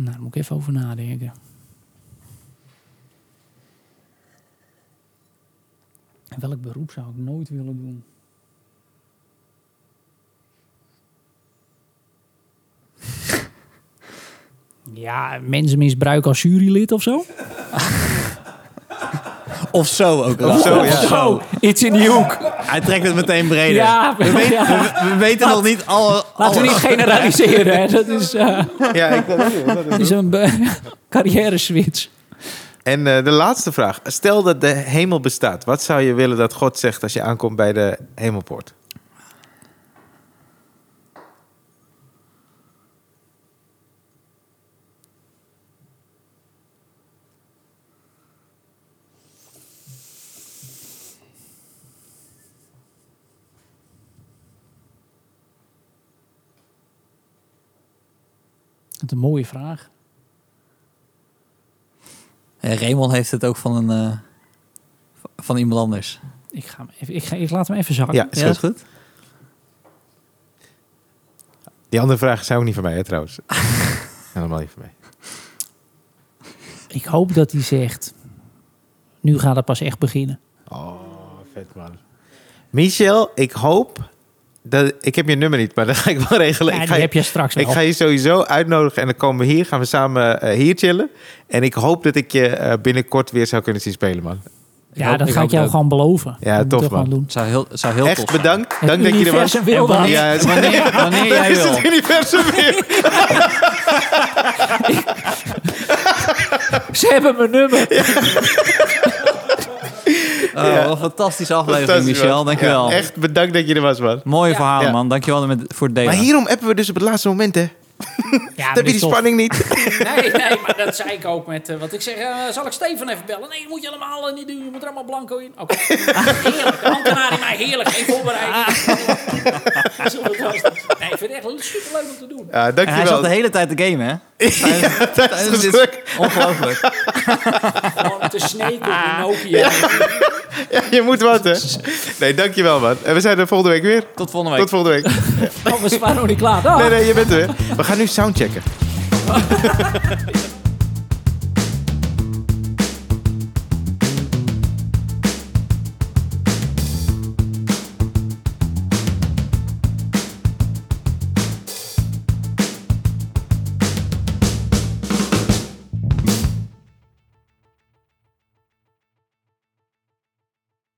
Nou, daar moet ik even over nadenken. En welk beroep zou ik nooit willen doen? Ja, mensenmisbruik als jurylid of zo? Of zo ook. Of zo, ja. Zo, iets in die hoek. Hij trekt het meteen breder. Ja, We, ja. we, we weten nog niet alle... Laten we niet generaliseren. Hè. Dat is, eh, Ja, ik dat is een be- carrière switch. En eh, de laatste vraag. Stel dat de hemel bestaat. Wat zou je willen dat God zegt als je aankomt bij de hemelpoort? Dat is een mooie vraag. Ja, Raymond heeft het ook van, een, eh, van iemand anders. Ik, ga even, ik, ga, ik laat hem even zakken. Ja, is Ja, goed. is goed. Die andere vragen zijn ook niet van mij, hè, trouwens. Helemaal niet van mij. Ik hoop dat hij zegt... Nu gaat het pas echt beginnen. Oh, vet man. Michel, ik hoop... Dat, ik heb je nummer niet, maar dat ga ik wel regelen. Ja, ik die ga, heb je straks wel. ik ga je sowieso uitnodigen en dan komen we hier. Gaan we samen eh, hier chillen. En ik hoop dat ik je eh, binnenkort weer zou kunnen zien spelen, man. ja, hoop- dat ik ga ik jou gewoon beloven. Ja, Dat tof, man. doen. Zou heel, zou heel tof Echt bedankt. Het Dank dat je er was. universum wil dat. Ja, het Wanneer, wanneer jij is wil. het universum weer. Ze hebben mijn nummer. Ja. wat een fantastische aflevering, Fantastisch, Michel. Dankjewel. Ja, echt bedankt dat je er was, man. Mooie Ja. verhalen, Ja. man. Dankjewel met, voor het delen. Maar hierom hebben we dus op het laatste moment, hè. Ja, heb je die spanning niet. Nee, nee, maar dat zei ik ook met... eh, wat ik zeg, eh, zal ik Stefan even bellen? Nee, dat moet je helemaal eh, niet doen. Je moet er allemaal blanco in. Oké. heerlijk. Ambtenaar in mij, heerlijk. Geen voorbereiding. Zo, dat was het. nee, ik vind het echt superleuk om te doen. Ja, En hij dankjewel. zat de hele tijd te gamen, hè? ja, dit- gesprek. Ongelooflijk. Te sneken op Nokia. Ja, je moet wat, hè. Nee, dankjewel, man. En we zijn er volgende week weer. Tot volgende week. Tot volgende week. Oh, we waren nog niet klaar. Dag. Nee, nee, je bent er weer. We gaan nu soundchecken.